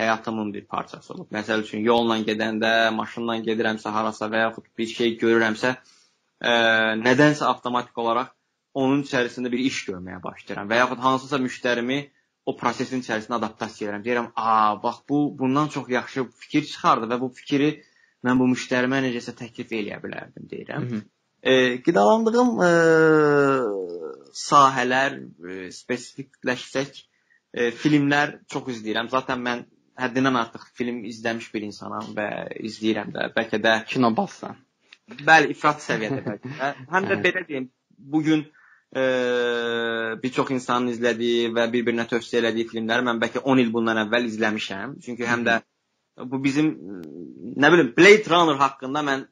həyatımın bir parçası olub. Məsəl üçün yolla gedəndə, maşınla gedirəmsə harasa və yaxud bir şey görürəmsə, e, nədənsə avtomatik olaraq onun içərisində bir iş görməyə başlayıram və yaxud hansısa müştərimi o prosesin içərisində adaptasiya edirəm. Deyirəm, "A, bax bu bundan çox yaxşı fikir çıxardı və bu fikri mən bu müştərimə necəsə təklif eləyə bilərdim" deyirəm. Hı -hı. E, qidalandığım e, sahələr e, spesifikləşsək, e, filmlər çox izləyirəm. Zaten mən həddindən artıq film izləmiş bir insanam və izləyirəm də. Bəlkə də kino bassan. Bəli, ifrat səviyyədə bəlkə də. Həm də belə deyim, bu gün e, bir çox insanın izlədiyi və bir-birinə tövsiyə elədiyi filmləri mən bəlkə 10 il bundan əvvəl izləmişəm. Çünki həm də bu bizim nə bilim Blade Runner haqqında mən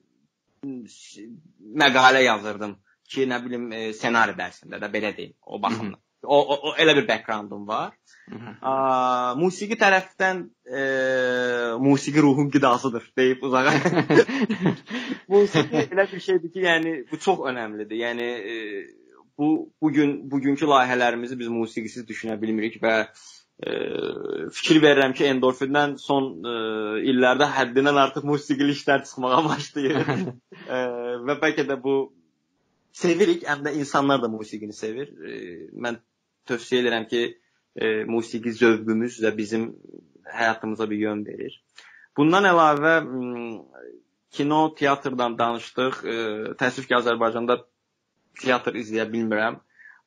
məqalə yazırdım ki, nə bilim e, ssenari dərsində də belə deyim, o baxımdan. O, o, o elə bir backgroundum var. A, musiqi tərəfdən e, musiqi ruhun qidasıdır deyib uzağa. [LAUGHS] musiqi elə bir şeydir ki, yəni bu çox önəmlidir. Yəni e, bu bu gün bugünkü layihələrimizi biz musiqisiz düşünə bilmirik və e, fikir verirəm ki, endorfindən son e, illərdə həddindən artıq musiqili işlər çıxmağa [LAUGHS] başlayır. [LAUGHS] e, və bəlkə də bu sevirik, həm də insanlar da musiqini sevir. E, mən tövsiyə edirəm ki, e, musiqi zövqümüz və bizim həyatımıza bir yön verir. Bundan əlavə kino, teatrdan danışdıq. E, təəssüf ki, Azərbaycanda teatr izləyə bilmirəm.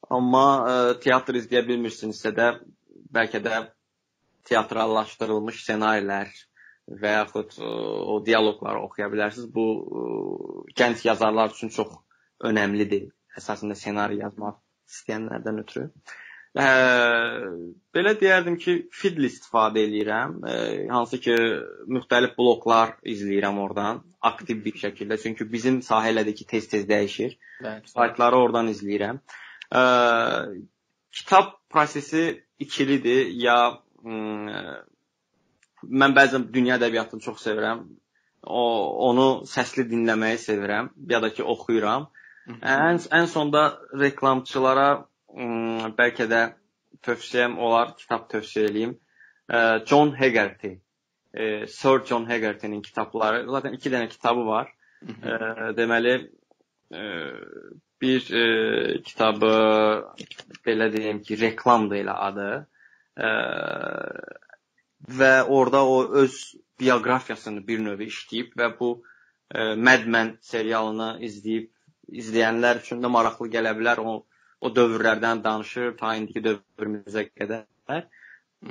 Amma e, teatr izləyə bilmirsinizsə də bəlkə də teatrallaşdırılmış ssenarilər və yaxud ə, e, o dialoqları oxuya bilərsiniz. Bu ə, e, gənc yazarlar üçün çox önəmlidir. Əsasında ssenari yazmaq istəyənlərdən ötürü. Ə, belə deyərdim ki, Fidl istifadə eləyirəm. Ə, hansı ki, müxtəlif bloklar izləyirəm oradan aktiv bir şəkildə. Çünki bizim sahələdəki tez-tez dəyişir. Saytları oradan izləyirəm. Ə, kitab prosesi ikilidir. Ya ə, mən bəzən dünya ədəbiyyatını çox sevirəm. O onu səsli dinləməyi sevirəm, ya da ki oxuyuram. Hı -hı. Ən ən sonda reklamçılara Hmm, bəlkə də tövsiyəm olar, kitab tövsiyə eləyim. John Hegarty, Sir John Hegarty-nin kitabları, zaten iki dənə kitabı var. Deməli, bir kitabı belə deyim ki, reklamdır elə adı. Və orada o öz bioqrafiyasını bir növ işləyib və bu Mad Men serialını izləyib izləyənlər üçün də maraqlı gələ bilər. O o dövrlərdən danışır ta indiki dövrümüzə qədər.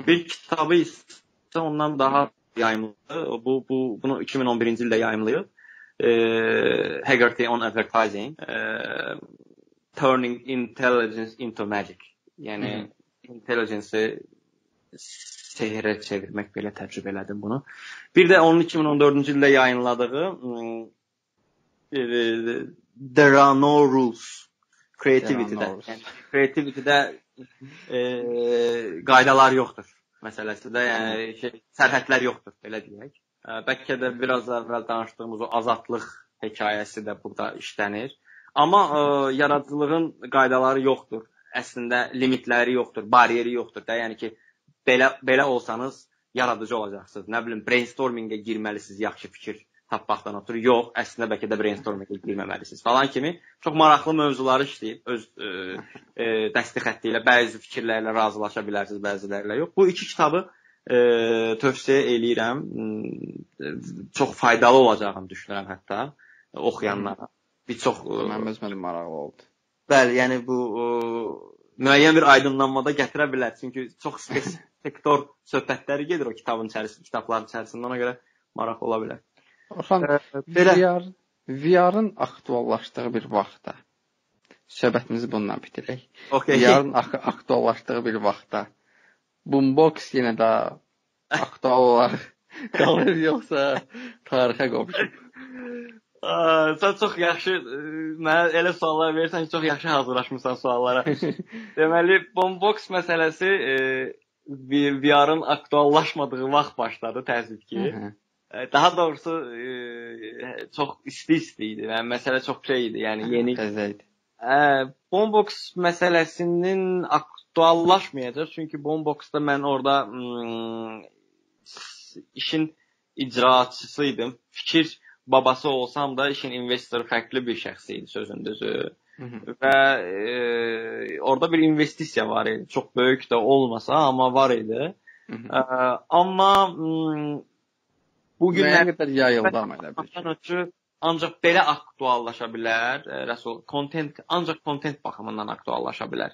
Bir kitabı isə ondan daha yayımladı. Bu bu bunu 2011-ci ildə yayımlayıb. E, Haggerty on Advertising, e, Turning Intelligence into Magic. Yəni Hı -hı. intelligence sehrə çevirmək belə təcrübə elədim bunu. Bir də onun 2014-cü ildə yayınladığı e, There are no rules creativity-də. Yəni creativity-də e, qaydalar yoxdur məsələsində, yəni şey, sərhədlər yoxdur, belə deyək. Bəlkə də biraz əvvəl danışdığımız o azadlıq hekayəsi də burada işlənir. Amma ə, yaradıcılığın qaydaları yoxdur. Əslində limitləri yoxdur, bariyeri yoxdur da. Yəni ki, belə belə olsanız yaradıcı olacaqsınız. Nə bilim, brainstormingə girməlisiniz yaxşı fikir tapmaqdan ötürü. Yox, əslində bəlkə də brainstormingə girməməlisiniz falan kimi çox maraqlı mövzuları işləyib öz e, e, dəsti xətti ilə bəzi fikirlərlə razılaşa bilərsiniz, bəzilərlə yox. Bu iki kitabı e, tövsiyə eləyirəm. Çox faydalı olacağını düşünürəm hətta oxuyanlara. Bir çox mənim özümə maraqlı oldu. Bəli, yəni bu o, müəyyən bir aydınlanmada gətirə bilər. Çünki çox spesifik sektor söhbətləri gedir o kitabın içərisində, kitabların içərisində. Ona görə maraqlı ola bilər. Orxan, belə VR VR-ın aktuallaşdığı bir vaxtda söhbətimizi bununla bitirək. Okay. VR-ın ak aktuallaşdığı bir vaxtda Boombox yenə də [LAUGHS] aktual olaraq qalır [LAUGHS] yoxsa tarixə qovuşur? sən çox yaxşı mənə elə suallar verirsən ki, çox yaxşı hazırlaşmısan suallara. [LAUGHS] Deməli, Boombox məsələsi e, VR-ın aktuallaşmadığı vaxt başladı təəssüf ki. Hı -hı. Daha doğrusu e, çox isti-isti idi. Yəni məsələ çox şey idi, yəni yeni təzə idi. Ə, Boombox məsələsinin aktuallaşmayacaq, çünki Boombox-da mən orada ım, işin icraçısı idim. Fikir babası olsam da işin investoru fərqli bir şəxs idi sözün düzü. Hı -hı. Və e, orada bir investisiya var idi. Çox böyük də olmasa, amma var idi. Hı -hı. E, amma bu günlər qədər yayıldı amma elə bir. Ancaq belə aktuallaşa bilər. E, Rəsul, content ancaq content baxımından aktuallaşa bilər.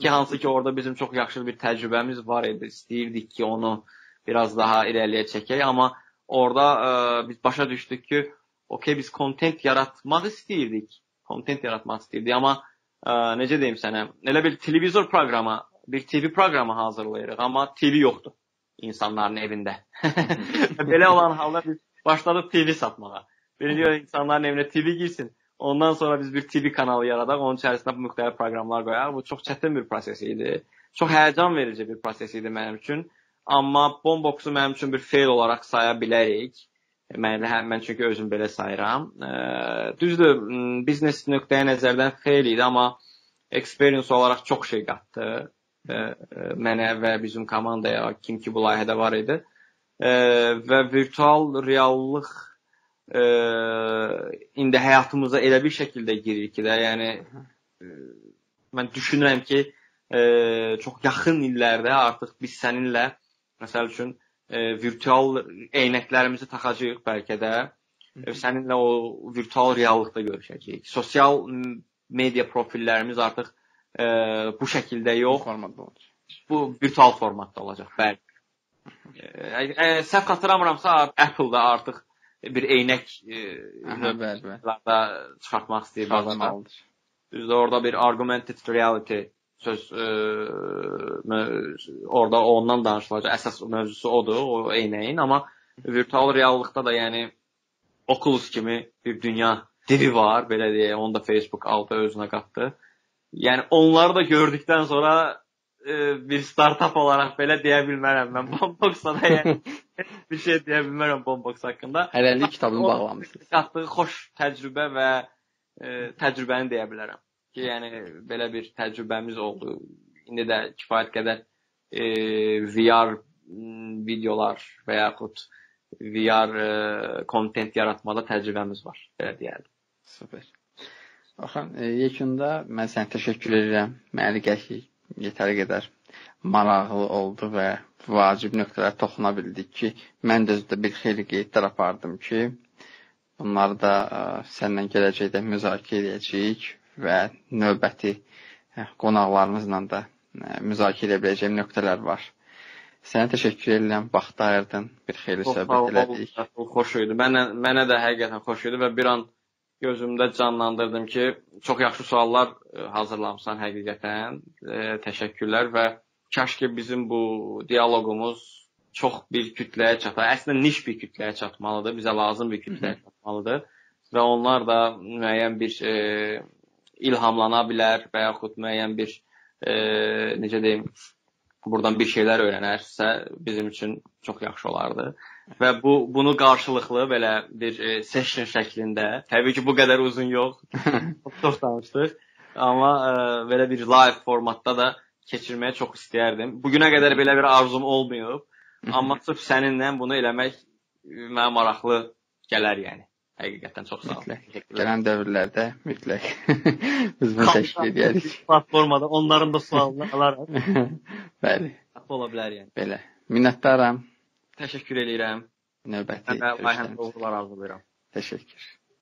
Ki hansı ki orada bizim çox yaxşı bir təcrübəmiz var idi. İstəyirdik ki, onu biraz daha irəliyə çəkək, amma orada ə, e, biz başa düşdük ki, okey biz kontent yaratmaq istəyirdik. Kontent yaratmaq istəyirdik, amma ə, e, necə deyim sənə, elə bir televizor proqramı, bir TV proqramı hazırlayırıq, amma TV yoxdur insanların evində. [LAUGHS] Belə olan halda biz başladıq TV satmağa. Biliyor insanların evinə TV girsin. Ondan sonra biz bir TV kanalı yaradaq, onun içərisində bu müxtəlif proqramlar qoyaq. Bu çox çətin bir proses idi. Çox həyəcan verici bir proses idi mənim üçün. Amma Bomboxu mənim üçün bir fail olaraq saya bilərik. Mən hə, mən çünki özüm belə sayıram. E, düzdür, biznes nöqteyi nəzərdən fail idi, amma experience olaraq çox şey qatdı. E, mənə və bizim komandaya, kim ki bu layihədə var idi. E, və virtual reallıq e, indi həyatımıza elə bir şəkildə girir ki də, yəni e, mən düşünürəm ki, e, çox yaxın illərdə artıq biz səninlə Məsəl üçün e, virtual eynəklərimizi taxacağıq bəlkə də. E, səninlə o virtual reallıqda görüşəcəyik. Sosial media profillərimiz artıq e, bu şəkildə yox, bu formatda olacaq. Bu virtual formatda olacaq, bəli. E, e, səhv xatırlamıramsa Apple-da artıq bir eynək e, Aha, bəli, bəli. çıxartmaq istəyir bazara. Düzdür, orada bir augmented reality söz e, orada ondan danışılacaq. Əsas mövzusu odur, o eynəyin, amma virtual reallıqda da yəni Oculus kimi bir dünya divi var, belə deyək, onu da Facebook aldı özünə qatdı. Yəni onları da gördükdən sonra e, bir startap olaraq belə deyə bilmərəm mən [LAUGHS] Bombox-a da bir şey deyə bilmərəm Bombox haqqında. Hələlik kitabını bağlamısınız. Qatdığı xoş təcrübə və e, təcrübəni deyə bilərəm ki, yəni belə bir təcrübəmiz oldu. İndi də kifayət qədər e, VR videolar və yaxud VR e, kontent yaratmada təcrübəmiz var, belə deyərdim. Super. Orxan, e, yekunda mən sənə təşəkkür edirəm. Məni qəşəng yetəri qədər maraqlı oldu və vacib nöqtələrə toxuna bildik ki, mən də özümdə bir xeyli qeydlər apardım ki, bunları da ə, səndən gələcəkdə müzakirə edəcəyik və növbəti qonaqlarımızla da müzakirə edə biləcəyim nöqtələr var. Sənə təşəkkür edirəm. Vaxt ayırdın. Bir xeyli söhbət elədik. Xoş idi. Mənə mənə də həqiqətən xoş idi və bir an gözümdə canlandırdım ki, çox yaxşı suallar e, hazırlamısan həqiqətən. E, təşəkkürlər və kaş ki bizim bu dialoqumuz çox bir kütləyə çata. Əslində niş bir kütləyə çatmalıdır. Bizə lazım bir kütləyə çatmalıdır və onlar da müəyyən bir e, ilhamlana bilər və yaxud müəyyən bir e, necə deyim, buradan bir şeylər öyrənərsə bizim üçün çox yaxşı olardı. Və bu bunu qarşılıqlı belə bir e, session şəklində, təbii ki, bu qədər uzun yox, [LAUGHS] çox danışdıq, amma e, belə bir live formatda da keçirməyə çox istəyərdim. Bu günə qədər belə bir arzum olmayıb, amma sırf səninlə bunu eləmək mənə maraqlı gələr yəni. Həqiqətən çox sağ ol. Gələn dövrlərdə mütləq [LAUGHS] biz bunu təşkil edərik. Platformada onların da sualını alarıq. [LAUGHS] Bəli. Ola bilər yəni. Belə. Minnətdaram. Təşəkkür eləyirəm. Növbəti görüşdən. Mən Allah razı olsun. Təşəkkür.